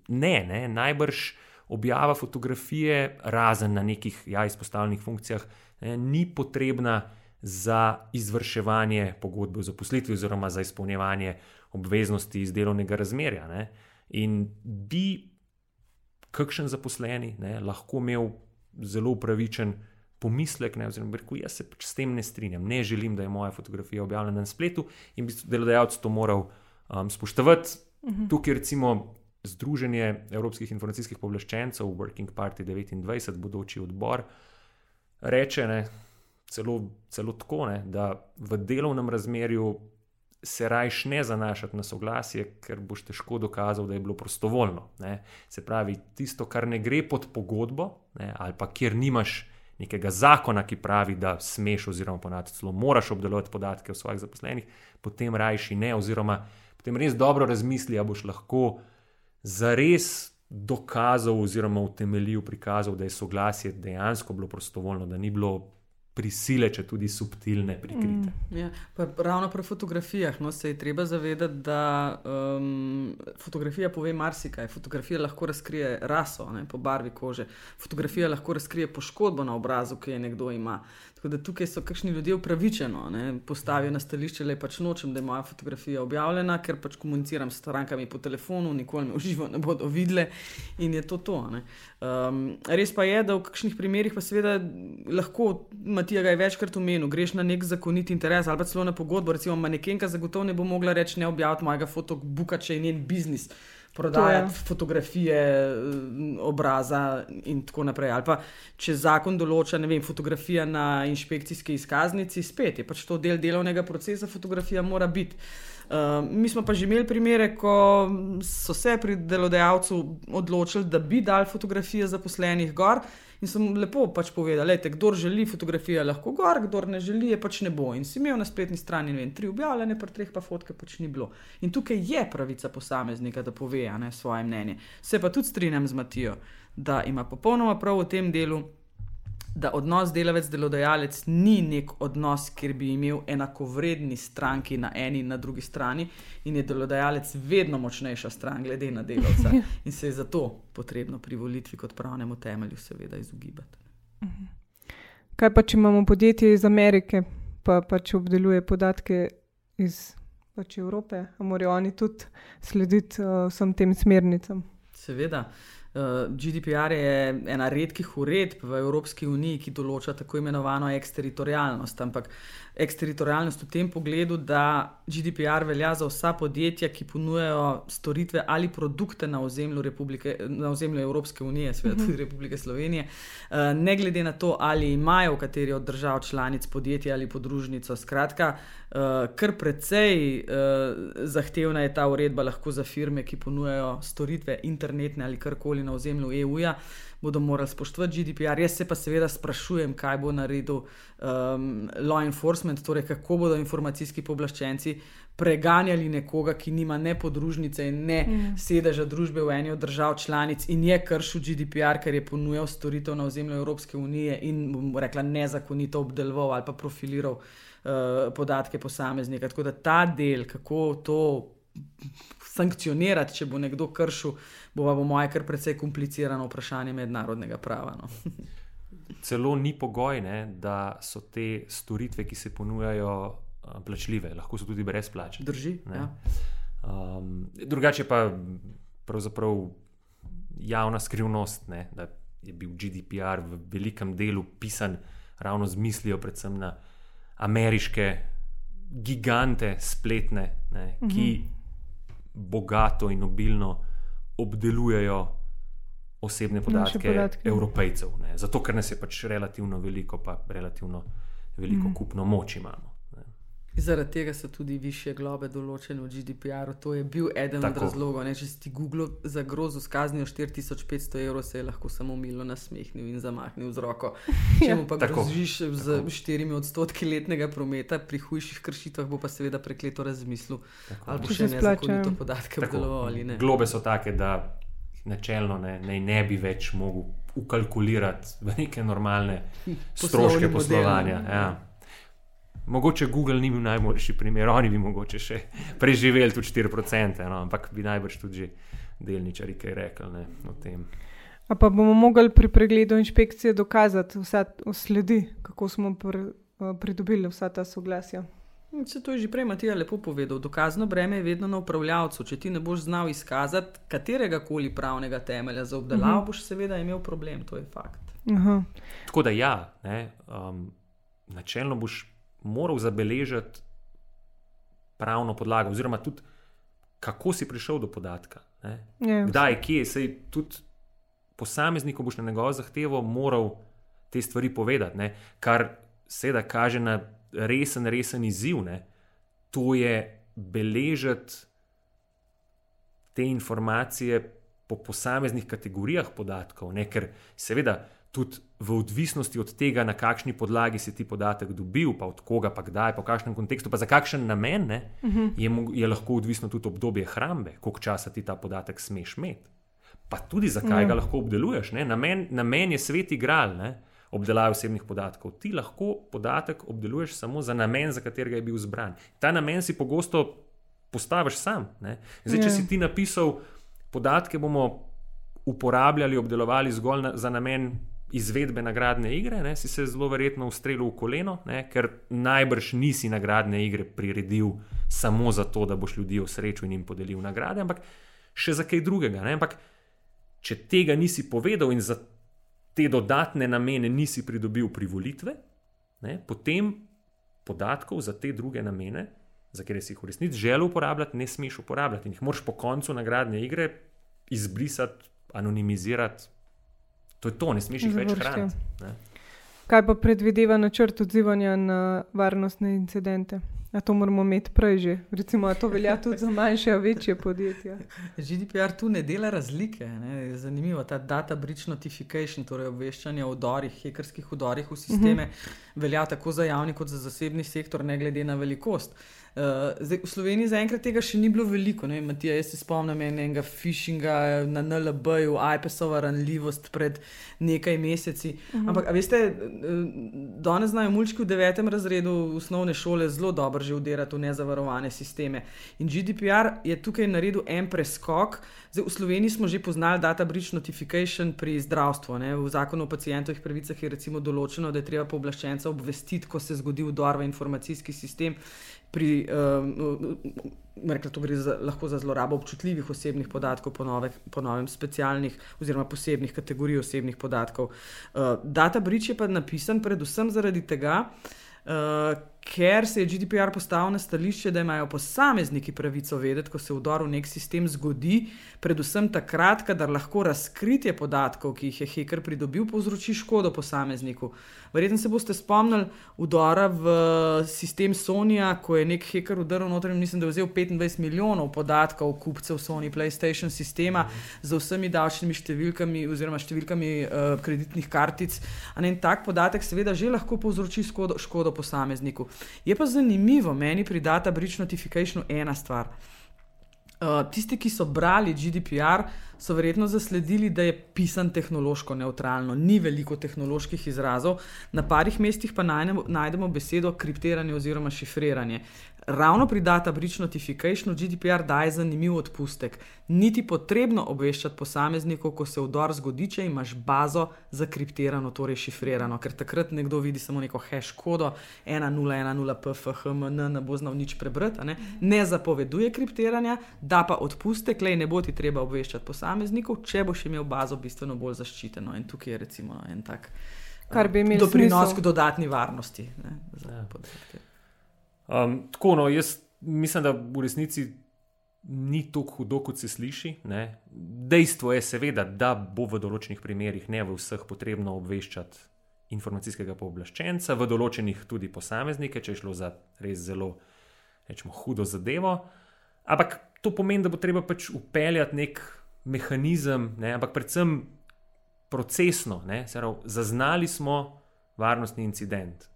Ne, ne, najbrž objava fotografije, razen na nekih ja, izpostavljenih funkcijah, ne, ni potrebna za izvrševanje pogodbe o zaposlitvi, oziroma za izpolnjevanje obveznosti iz delovnega razmerja. Ne? In bi kakšen zaposleni ne, lahko imel zelo upravičen pomislek, ne, oziroma rekel, jaz se pač s tem ne strinjam, ne želim, da je moja fotografija objavljena na spletu in bi delodajalec to moral um, spoštovati. Uh mhm. -huh. Tukaj recimo. Združenje Evropskih informacijskih pooblaščencev, Working Party 29, bodoči odbor, reče, ne, celo, celo tako, ne, da v delovnem razmerju se rajš ne zanašati na soglasje, ker boš težko dokazal, da je bilo prostovoljno. Ne. Se pravi, tisto, kar ne gre pod pogodbo, ne, ali pa kjer nimaš nekega zakona, ki pravi, da smeš, oziroma ponati celo moraš obdelovati podatke o svojih zaposlenih, potem rajši ne, oziroma potem res dobro razmisli, ali boš lahko zares. Dokazal, oziroma utemeljil, prikazal, da je soglasje dejansko bilo prostovoljno, da ni bilo prisile, če tudi subtilne, prikrite. Mm, ja. Ravno pri fotografijah no, se je treba zavedati, da um, fotografija pove marsikaj. Fotografija lahko razkrije raso ne, po barvi kože, fotografija lahko razkrije poškodbo na obrazu, ki je nekdo ima. Tako da tukaj so kakšni ljudje upravičeno ne, postavijo na stališče, da pač nočem, da je moja fotografija objavljena, ker pač komuniciram s strankami po telefonu, nikoli me v živo ne bodo videle in je to to. Um, res pa je, da v kakšnih primerih pa seveda lahko, Matija ga je večkrat omenil, greš na nek zakonit interes ali pa celo na pogodbo, recimo manekenka zagotovo ne bo mogla reči ne objaviti mojega fotobuka, če je njen biznis prodajati fotografije eh, obraza in tako naprej. Ali pa če zakon določa, ne vem, fotografija na inšpekcijski izkaznici, spet je pač to del delovnega procesa, fotografija mora biti. Uh, mi smo pa že imeli primere, ko so se pri delodajalcu odločili, da bi dali fotografije zaposlenih gor. In sem lepo pač povedal, da kdo želi fotografijo, lahko gor, kdo ne želi, je pač ne bo. In si imel na spletni strani vem, tri objavljene, pa treh pa fotke pač ni bilo. In tukaj je pravica posameznika, da pove ne, svoje mnenje. Se pa tudi strinjam z Matijo, da ima popolnoma prav v tem delu da odnos delavec-delodajalec ni nek odnos, kjer bi imel enakovredni stranki na eni in na drugi strani, in je delodajalec vedno močnejša stran, glede na delavca. In se je zato potrebno pri volitvi kot pravnemu temelju, seveda, izogibati. Mhm. Kaj pa, če imamo podjetje iz Amerike, pa, pa če obdeluje podatke iz pač Evrope, morajo oni tudi slediti uh, vsem tem smernicam? Seveda. Uh, GDPR je ena redkih uredb v Evropski uniji, ki določa tako imenovano eksteritorijalnost. Ampak eksteritorijalnost v tem pogledu, da GDPR velja za vsa podjetja, ki ponujajo storitve ali produkte na ozemlju, Republike, na ozemlju Evropske unije, seveda tudi mhm. Republike Slovenije, uh, ne glede na to, ali imajo v kateri od držav članic podjetje ali podružnico. Skratka, uh, kar precej uh, zahtevna je ta uredba lahko za firme, ki ponujajo storitve internetne ali karkoli na ozemlju EU-ja, bodo morali spoštovati GDPR. Jaz se pa seveda sprašujem, kaj bo naredil um, law enforcement, torej kako bodo informacijski pooblaščenci preganjali nekoga, ki nima ne podružnice in ne mm. sedeža družbe v eni od držav članic in je kršil GDPR, ker je ponujal storitev na ozemlju Evropske unije in, bom rekla, nezakonito obdeloval ali pa profiliral uh, podatke posameznika. Tako da ta del, kako to sankcionirati, če bo nekdo kršil, bo pa po mojem kar precej komplicirano vprašanje mednarodnega prava. No. Celo ni pogoj, ne, da so te storitve, ki se ponujajo, plačljive, lahko so tudi brezplačne. Drži. Ja. Um, drugače pa pravzaprav javna skrivnost, ne, da je bil GDPR v velikem delu pisan ravno z mislijo, predvsem na ameriške gigante spletne, ne, mhm. Bogato in obilno obdelujejo. Osebne podatke, podatke. evropejcev, ne? zato ker nas je pač relativno veliko, pa relativno veliko mm. kupno moč imamo. Zaradi tega so tudi više globe določene v GDPR-u. To je bil eden Tako. od razlogov. Ne? Če si ti Google za grozo skaznijo 4500 evrov, se je lahko samo milo nasmehnil in zamahnil z roko. Če mu pa groziš z 4 odstotki letnega prometa, pri hujših kršitvah bo pa seveda prekleto razmislil, Tako. ali bo še nezakonito podatke obdeloval. Globe so take, da načelno ne, ne, ne bi več mogel ukalkulirati v neke normalne stroške poslovanja. Ja. Mogoče Google ni bil najboljši primer, oni bi mogoče še preživeli tudi 4%, no, ampak bi najbrž tudi že delničari kaj rekli ne, o tem. A pa bomo mogli pri pregledu inšpekcije dokazati vse sledi, kako smo pr, eh, pridobili vsa ta soglasja. Se to je že prej Matija lepo povedal. Dokazno breme je vedno na upravljavcu. Če ti ne boš znal izkazati katerega koli pravnega temelja za obdelavo, uh mhm. -huh. boš seveda imel problem, to je fakt. Uh -huh. Tako da ja, ne, um, načelno boš moral zabeležiti pravno podlago, oziroma tudi kako si prišel do podatka. Ja, Kdaj, kje, sej tudi posameznik, boš na njegovo zahtevo moral te stvari povedati, ne? kar seveda kaže na resen, resen izziv. Ne? To je beležiti te informacije po posameznih kategorijah podatkov, ne? ker seveda tudi v odvisnosti od tega, na kakšni podlagi si ti podatek dobil, pa od koga, pa kdaj, pa v kakšnem kontekstu, pa za kakšen namen, ne, uh mhm. -huh. je, je lahko odvisno tudi obdobje hrambe, koliko časa ti ta podatek smeš imeti. Pa tudi zakaj -huh. ga ja. lahko obdeluješ. Namen, namen je svet igral. Ne. Obdelave osebnih podatkov. Ti lahko podatek obdeluješ samo za namen, za katerega je bil zbran. Ta namen si pogosto postaviš sam. Zdaj, če si ja. ti napisal, podatke bomo uporabljali, obdelovali zgolj na, za namen izvedbe nagradne igre, ne, si se zelo verjetno ustrelil v koleno, ne, ker najbrž nisi nagradne igre priredil samo zato, da boš ljudi osrečil in jim podelil nagrade, ampak še za kaj drugega. Ne, ampak če tega nisi povedal in za te dodatne namene nisi pridobil privolitve, ne, potem podatkov za te druge namene, za katere si jih v resnici želel uporabljati, ne smeš uporabljati in jih moraš po koncu nagradne igre izbrisati, anonimizirati To je to, ne smeš jih več hraniti. Kaj pa predvideva načrt odzivanja na varnostne incidente? A to moramo imeti prej že. Recimo, to velja tudi za manjše, večje podjetja. GDPR tu ne dela razlike. Ne? Zanimivo je ta data breach notification, torej obveščanje o udorih, hekerskih udorih v sisteme, uh mhm. -huh. velja tako za javni kot za zasebni sektor, ne glede na velikost. Uh, zdaj, v Sloveniji zaenkrat tega še ni bilo veliko. Ne, Matija, jaz se spomnim enega phishinga na NLB-ju, iPad-ova ranljivost pred nekaj meseci. Uh mhm. -huh. Ampak, veste, danes znajo mulčki v devetem razredu osnovne šole zelo dobro že udirati v nezavarovane sisteme. In GDPR je tukaj naredil en preskok. Zdaj, v Sloveniji smo že poznali data breach notification pri zdravstvu. Ne. V zakonu o pacijentovih pravicah je recimo določeno, da je treba pooblaščenca obvestiti, ko se zgodi udor v informacijski sistem pri, um, rekla, to gre za, lahko za zlorabo občutljivih osebnih podatkov, po, nove, po novem specialnih oziroma posebnih kategorij osebnih podatkov. Uh, data breach je pa napisan predvsem zaradi tega, uh, ker se je GDPR postavil na stališče, da imajo posamezniki pravico vedeti, ko se vdor v nek sistem zgodi, predvsem takrat, kadar lahko razkritje podatkov, ki jih je heker pridobil, povzroči škodo posamezniku. Verjetno se boste spomnili vdora v sistem Sonija, ko je nek heker vdrl noter in mislim, da je vzel 25 milijonov podatkov kupcev Sony PlayStation sistema z vsemi davčnimi številkami oziroma številkami uh, kreditnih kartic. En tak podatek seveda že lahko povzroči škodo, škodo posamezniku. Je pa zanimivo, meni pri Data Bridge Notificationu ena stvar. Uh, tisti, ki so brali GDPR, so verjetno zasledili, da je pisan tehnološko neutralno, ni veliko tehnoloških izrazov, na parih mestih pa najdemo, najdemo besedo kriptiranje oziroma šifriranje ravno pri Data Breach Notificationu GDPR daje zanimiv odpustek. Niti potrebno obveščati posameznikov, ko se vdor zgodi, če imaš bazo zakriptirano, torej šifrirano, ker takrat nekdo vidi samo neko hash kodo 1010pfhmn, ne bo znal nič prebrati, ne? ne zapoveduje kriptiranja, da pa odpustek, le ne bo ti treba obveščati posameznikov, če boš imel bazo bistveno bolj zaščiteno. In tukaj je recimo en tak. Kar bi imel doprinos k dodatni varnosti. Ne, za ja. Um, tako, no, jaz mislim, da v resnici ni tako hudo, kot se sliši. Ne. Dejstvo je, seveda, da bo v določenih primerjih ne v vseh potrebno obveščati informacijskega pooblaščenca, v določenih tudi posameznike, če je šlo za res zelo rečemo, hudo zadevo. Ampak to pomeni, da bo treba pač upeljati nek mehanizem, ne, ampak predvsem procesno. Ne, zaznali smo varnostni incident.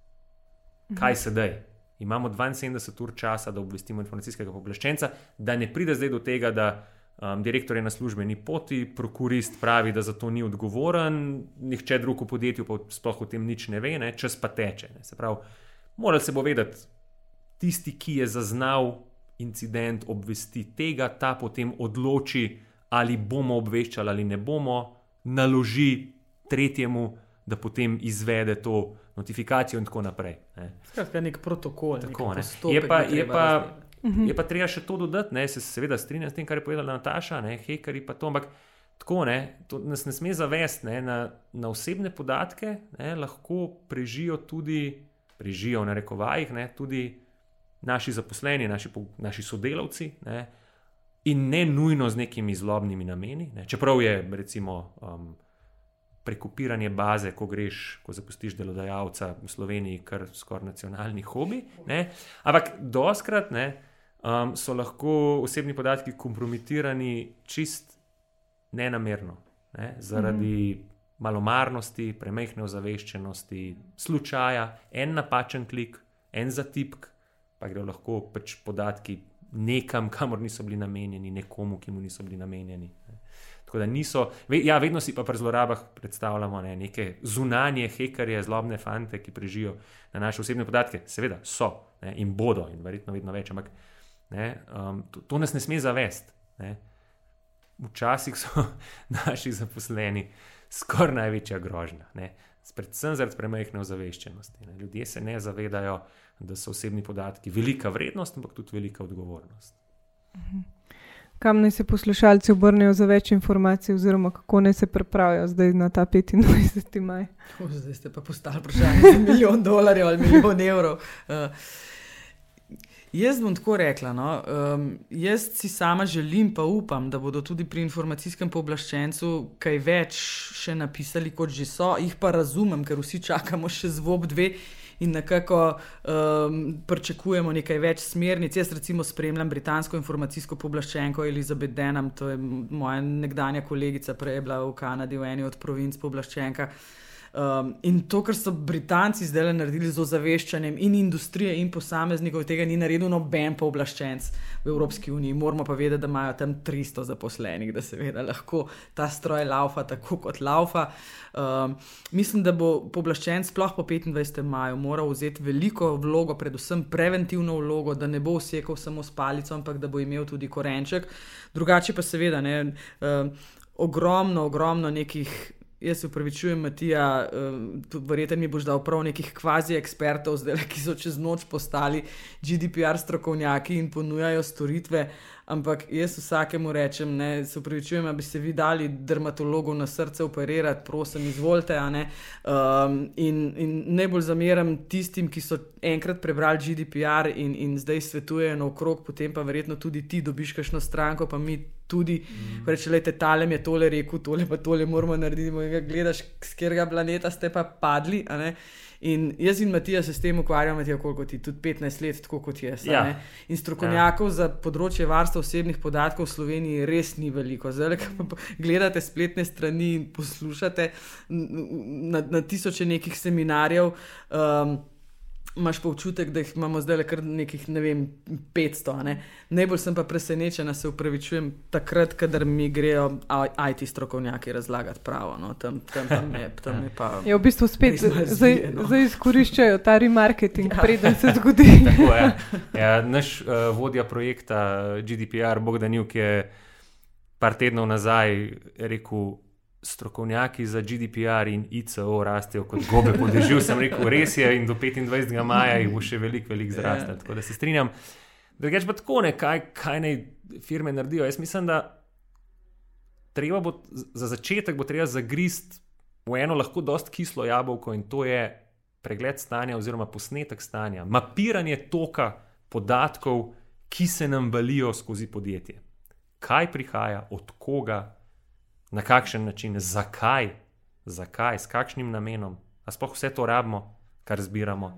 Kaj mhm. sedaj? Imamo 72 ur časa, da obvestimo informacijskega pooblaščenca, da ne pride zdaj do tega, da um, direktor je na službeni poti, prokurist pravi, da za to ni odgovoren, nihče drug v podjetju pa sploh o tem nič ne ve, ne? čas pa teče. Ne? Se pravi, morali se bo vedeti, tisti, ki je zaznal incident, obvesti tega, ta potem odloči, ali bomo obveščali ali ne bomo, naloži tretjemu, da potem izvede to notifikacijo in tako naprej. Ne. Skratka, nek protokol. Tako, ne. je, pa, je, pa, je pa treba še to dodati, ne. se seveda strinjam s tem, kar je povedala Nataša, hekari pa to, ampak tako ne, to nas ne sme zavesti ne, na, na osebne podatke, ne, lahko prežijo tudi, prežijo v narekovajih, ne, tudi naši zaposleni, naši, naši sodelavci. Ne, In ne nujno z nekimi zlobnimi nameni, ne. čeprav je recimo um, prekopiranje baze, ko greš, ko zapustiš delodajalca v Sloveniji, kar skoraj nacionalni hobi. Ne? Ampak doskrat ne, um, so lahko osebni podatki kompromitirani čist nenamerno, ne? zaradi mm malomarnosti, premehne ozaveščenosti, slučaja, en napačen klik, en zatipk, pa grejo lahko pač podatki nekam, kamor niso bili namenjeni, nekomu, ki mu niso bili namenjeni. Tako da niso, ja, vedno si pa pri zlorabah predstavljamo ne, neke zunanje hekerje, zlobne fante, ki prežijo na naše osebne podatke. Seveda so ne, in bodo, in verjetno vedno več, ampak ne, um, to, to nas ne sme zavesti. Včasih so naši zaposleni skoraj največja grožnja, ne. predvsem zaradi premajhne ozaveščenosti. Ne. Ljudje se ne zavedajo, da so osebni podatki velika vrednost, ampak tudi velika odgovornost. Mhm kam naj se poslušalci obrnejo za več informacij, oziroma kako naj se pripravijo zdaj na ta 25. maj. O, zdaj ste pa postali vprašanje za milijon dolarjev ali milijon evrov. Uh, Jaz bom tako rekla. No, um, jaz si sama želim, pa upam, da bodo tudi pri informacijskem pooblaščencu kaj več še napisali, kot že so. Jih pa razumem, ker vsi čakamo še zvob dve in nekako um, pričakujemo nekaj več smernic. Jaz recimo spremljam britansko informacijsko pooblaščenko Elizabeth Denham, to je moja nekdanja kolegica, prej je bila v Kanadi v eni od provinc pooblaščenka. Um, in to, kar so Britanci zdaj naredili z ozaveščanjem in industrije in posameznikov, tega ni naredil noben pooblaščenc v Evropski uniji. Moramo pa vedeti, da imajo tam 300 zaposlenih, da se lahko ta stroj laufa tako kot laufa. Um, mislim, da bo pooblaščenc sploh po 25. maju moral vzeti veliko vlogo, predvsem preventivno vlogo, da ne bo vsekal samo s palico, ampak da bo imel tudi korenček. Drugače pa seveda ne. Um, ogromno, ogromno nekih Jaz se upravičujem, Matija, verjetno mi boš dal prav nekih kvazi ekspertov, zdaj, ki so čez noč postali GDPR strokovnjaki in ponujajo storitve. Ampak jaz vsakemu rečem, ne, se upravičujem, da bi se vi dali dermatologu na srce operirati, prosim, izvolite. Um, in, in najbolj zameram tistim, ki so enkrat prebrali GDPR in, in zdaj svetujejo naokrog, potem pa verjetno tudi ti dobiš kakšno stranko, pa mi tudi mm. reče, da tale je tole rekel, tole pa tole moramo narediti. Gledaš, z katerega planeta ste pa padli. In jaz in Matija se s tem ukvarjamo, koliko ti, tudi 15 let, tako kot jaz. Ja. In strokovnjakov ja. za področje varstva osebnih podatkov v Sloveniji res ni veliko. Zdaj, ko gledate spletne strani in poslušate na, na tisoče nekih seminarjev. Um, imaš pa občutek, da jih imamo zdaj le kar nekih, ne vem, 500. Ne? Najbolj sem pa presenečen, da se upravičujem takrat, kadar mi grejo IT strokovnjaki razlagati pravo. No? Tam, tam, tam, je, tam je pa. Je v bistvu spet zdaj izkoriščajo ta remarketing, ja. preden se zgodi. Tako, ja. Ja, naš uh, vodja projekta GDPR, Bogdan Juk, je par tednov nazaj rekel strokovnjaki za GDPR in ICO rastejo kot gobe po dežju. Sem rekel, res je, in do 25. maja jih bo še veliko, veliko zrastel. Tako da se strinjam. Drugič pa tako ne, kaj, kaj naj firme naredijo. Jaz mislim, da bo, za začetek bo treba zagrist v eno lahko dost kislo jabolko in to je pregled stanja oziroma posnetek stanja, mapiranje toka podatkov, ki se nam valijo skozi podjetje. Kaj prihaja, od koga, na kakšen način, zakaj, zakaj, s kakšnim namenom, a sploh vse to rabimo, kar zbiramo.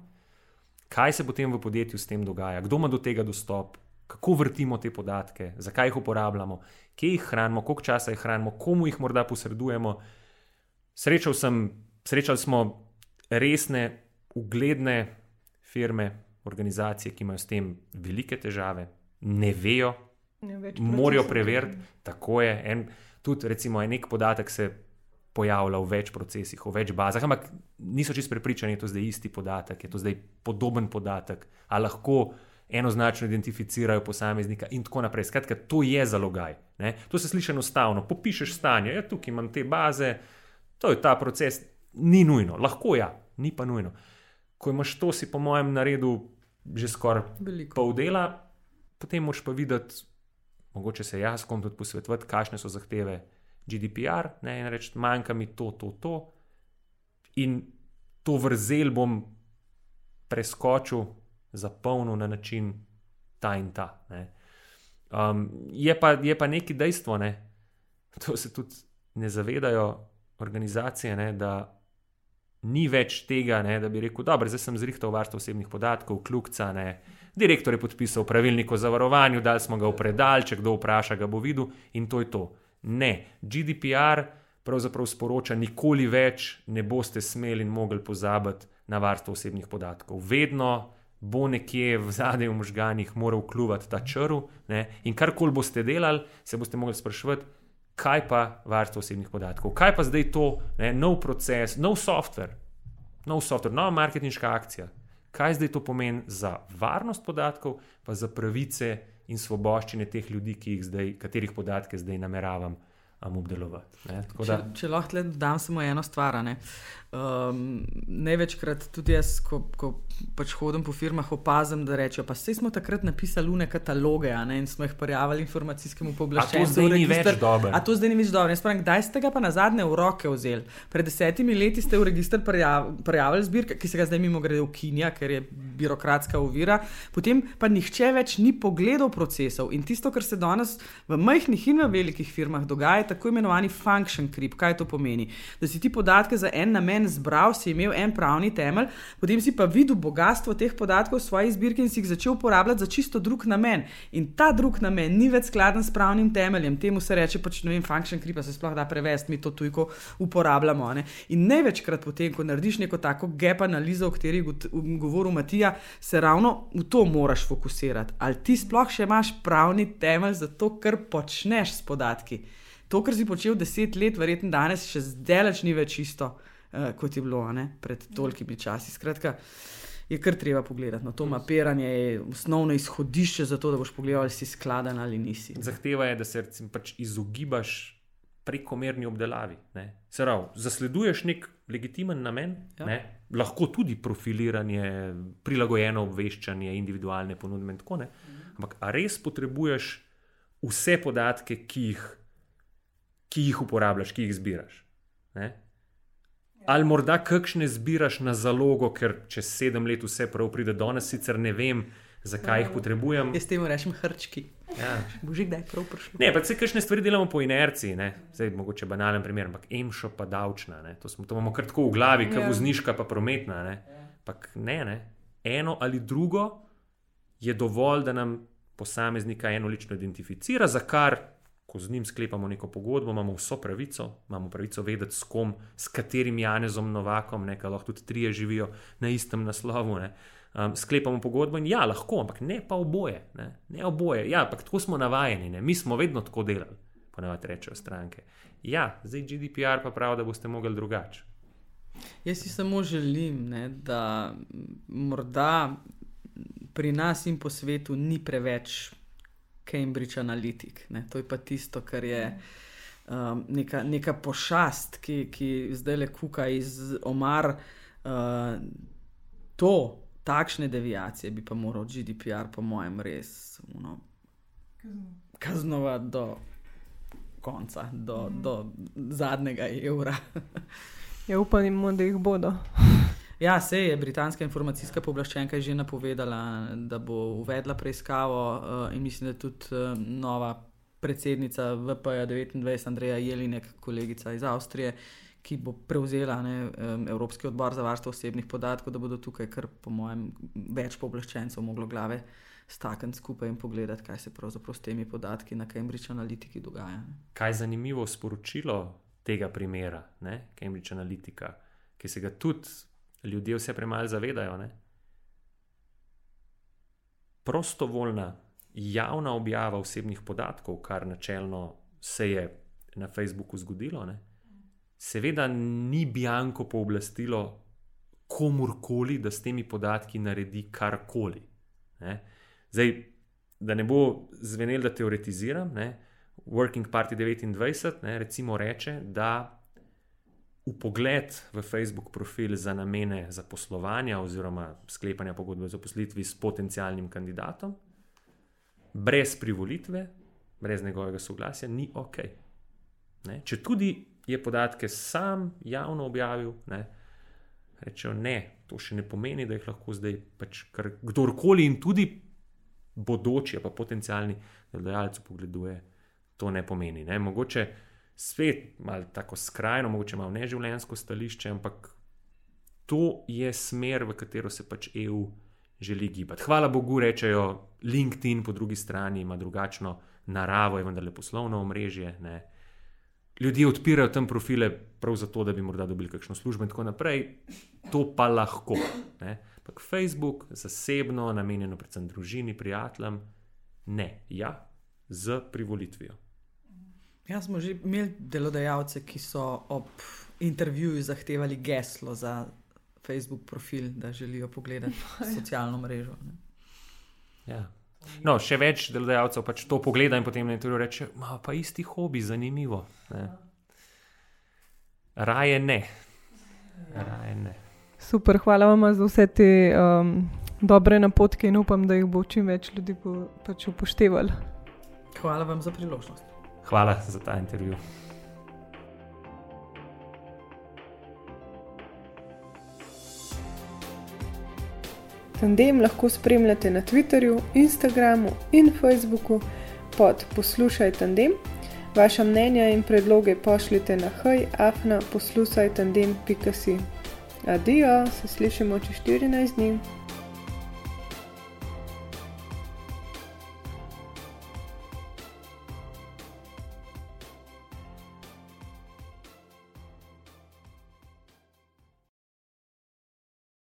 Kaj se potem v podjetju s tem dogaja, kdo ima do tega dostop, kako vrtimo te podatke, zakaj jih uporabljamo, kje jih hranimo, koliko časa jih hranimo, komu jih morda posredujemo. Srečal sem, srečali smo resne, ugledne firme, organizacije, ki imajo s tem velike težave, ne vejo, morajo preveriti, tako je. En, tudi, recimo, je nek podatek se pojavlja v več procesih, v več bazah, ampak niso čisto prepričani, da je to zdaj isti podatek, je to zdaj podoben podatek, ali lahko enoznačno identificirajo posameznika in tako naprej. Skratka, to je zalogaj. Ne? To se sliši enostavno. Popišeš stanje, ja, tukaj imam te baze, to je ta proces, ni nujno, lahko ja, ni pa nujno. Ko imaš to, si po mojem naredu že skoraj pol dela, potem moš pa videti, mogoče se jaz kom tudi posvetovati, kakšne so zahteve GDPR, ne, in reči, manjka mi to, to, to. In to vrzel bom preskočil, zapolnil na način ta in ta. Um, je, pa, je pa neki dejstvo, ne, to se tudi ne zavedajo organizacije, ne, da ni več tega, ne, da bi rekel, da sem zrihtal varstvo osebnih podatkov, kljukca. Direktor je podpisal pravilnik o zavarovanju, dal smo ga v predal, če kdo vpraša, ga bo videl in to je to. Ne, GDPR pravzaprav sporoča, nikoli več ne boste smeli in mogli pozabiti na varstvo osebnih podatkov. Vedno bo nekje v zadnjih možganjih moral kljuvati ta črl in karkoli boste delali, se boste mogli spraševati, kaj pa varstvo osebnih podatkov, kaj pa zdaj to, ne, nov proces, nov software, nov software, nova marketinška akcija kaj zdaj to pomeni za varnost podatkov, pa za pravice in svoboščine teh ljudi, zdaj, katerih podatke zdaj nameravam um, obdelovati. Če, če lahko dodam samo eno stvar. Um, največkrat tudi jaz, ko, ko pač hodim po firmah, opazim, da rečejo: pa smo takrat napisali lune kataloge ne, in smo jih prijavili informacijskemu pooblaščencu. To zdaj ni več dobro. A to zdaj ni več dobro. Pravim, kdaj ste ga pa na zadnje v roke vzeli? Pred desetimi leti ste v registr prijavili zbirke, ki se ga zdaj mimo grede ukinja, ker je birokratska ovira. Potem pa nihče več ni pogledal procesov. In tisto, kar se danes v majhnih in v velikih firmah dogaja, je tako imenovani function creep. Kaj to pomeni? Da si ti podatke za en namen en zbral, si imel en pravni temelj, potem si pa videl bogatstvo teh podatkov v svoji zbirki in si jih začel uporabljati za čisto drug namen. In ta drug namen ni več skladen s pravnim temeljem, temu se reče pač, ne vem, function creep, se sploh da prevesti, mi to tujko uporabljamo. Ne? In največkrat potem, ko narediš neko tako gap analizo, o kateri je govoril Matija, se ravno v to moraš fokusirati. Ali ti sploh še imaš pravni temelj za to, kar počneš s podatki. To, kar si počel deset let, verjetno danes še zdaleč ni več isto uh, kot je bilo ne, pred tolkimi časi. Skratka, je kar treba pogledati. No, to mapiranje je osnovno izhodišče za to, da boš pogledal, ali si skladen ali nisi. Zahteva je, da se recimo, pač izogibaš prekomerni obdelavi. Prav, zasleduješ nek legitimen namen, Ja. ne? lahko tudi profiliranje, prilagojeno obveščanje, individualne ponudbe in tako naprej. Ampak a res potrebuješ vse podatke, ki jih, ki jih uporabljaš, ki jih zbiraš? Ne? Ali morda kakšne zbiraš na zalogo, ker čez sedem let vse prav pride do nas, sicer ne vem, zakaj jih potrebujem. Jaz temu rečem hrčki. Ja. Boži, kdaj je prav prišlo? Ne, pa se kakšne stvari delamo po inerciji, ne? zdaj mogoče banalen primer, ampak emšo pa davčna, ne? to, smo, to imamo kar tako v glavi, kot Ja. vozniška pa prometna. Ne? Pak ne, ne, eno ali drugo je dovolj, da nam posameznika eno lično identificira, za kar, ko z njim sklepamo neko pogodbo, imamo vso pravico, imamo pravico vedeti, s kom, s katerim Janezom Novakom, nekaj lahko tudi trije živijo na istem naslovu. Ne? Um, sklepamo pogodbo in ja, lahko, ampak ne pa oboje. Ne, ne oboje. Ja, ampak tako smo navajeni, ne? mi smo vedno tako delali, ponavadi rečejo stranke. Ja, zdaj GDPR pa pravi, da boste mogli drugače. Jaz si samo želim, ne, da morda pri nas in po svetu ni preveč Cambridge Analytic. Ne. To je pa tisto, kar je um, neka, neka pošast, ki, ki zdaj le kuka iz omar. Uh, to, takšne deviacije bi pa moral GDPR, po mojem, res uno, kaznovati do konca, do, do zadnjega evra. Ja, upam, da jih bodo. Ja, se je britanska informacijska pooblaščenka že napovedala, da bo uvedla preiskavo, uh, in mislim, da tudi uh, nova predsednica VP-ja 29, Andreja Jelinek, kolegica iz Avstrije, ki bo prevzela ne, um, Evropski odbor za varstvo osebnih podatkov, da bodo tukaj, kar po mojem, več pooblaščencev moglo glave stakniti skupaj in pogledati, kaj se pravzaprav s temi podatki na Cambridge Analytiki dogaja. Ne. Kaj je zanimivo sporočilo tega primera, ne? Cambridge Analytica, ki se ga tudi ljudje vse premalo zavedajo. Ne? Prostovoljna javna objava osebnih podatkov, kar načelno se je na Facebooku zgodilo, ne? seveda ni bianko pooblastilo komorkoli, da s temi podatki naredi karkoli. Ne? Zdaj, da ne bo zvenel, da teoretiziram, ne? Working Party 29 ne, recimo reče, da v pogled v Facebook profil za namene zaposlovanja oziroma sklepanja pogodbe o zaposlitvi s potencijalnim kandidatom, brez privolitve, brez njegovega soglasja, ni ok. Ne, če tudi je podatke sam javno objavil, ne, rečejo ne, to še ne pomeni, da jih lahko zdaj pač kar kdorkoli in tudi bodoči, pa potencijalni delodajalec pogleduje to ne pomeni. Ne? Mogoče svet malo tako skrajno, mogoče malo neživljensko stališče, ampak to je smer, v katero se pač EU želi gibati. Hvala Bogu, rečejo, LinkedIn po drugi strani ima drugačno naravo, je vendarle poslovno omrežje. Ne? Ljudje odpirajo tam profile prav zato, da bi morda dobili kakšno službo in tako naprej. To pa lahko. Ne? Ampak Facebook, zasebno, namenjeno predvsem družini, prijateljem, ne, ja, z privolitvijo. Ja, smo že imeli delodajalce, ki so ob intervjuju zahtevali geslo za Facebook profil, da želijo pogledati socialno mrežo. Ne. Ja. No, še več delodajalcev pač to pogleda in potem na intervjuju reče: Ma pa isti hobi, zanimivo. Ne. Raje ne. Raje ne. Super, hvala vam za vse te um, dobre napotke in upam, da jih bo čim več ljudi po, pač upoštevali. Hvala vam za priložnost. Hvala za ta intervju. Tandem lahko spremljate na Twitterju, Instagramu in Facebooku pod Poslušaj Tandem. Vaša mnenja in predloge pošljite na hajafna poslušaj tandem.si. Adijo, se slišimo čez 14 dni.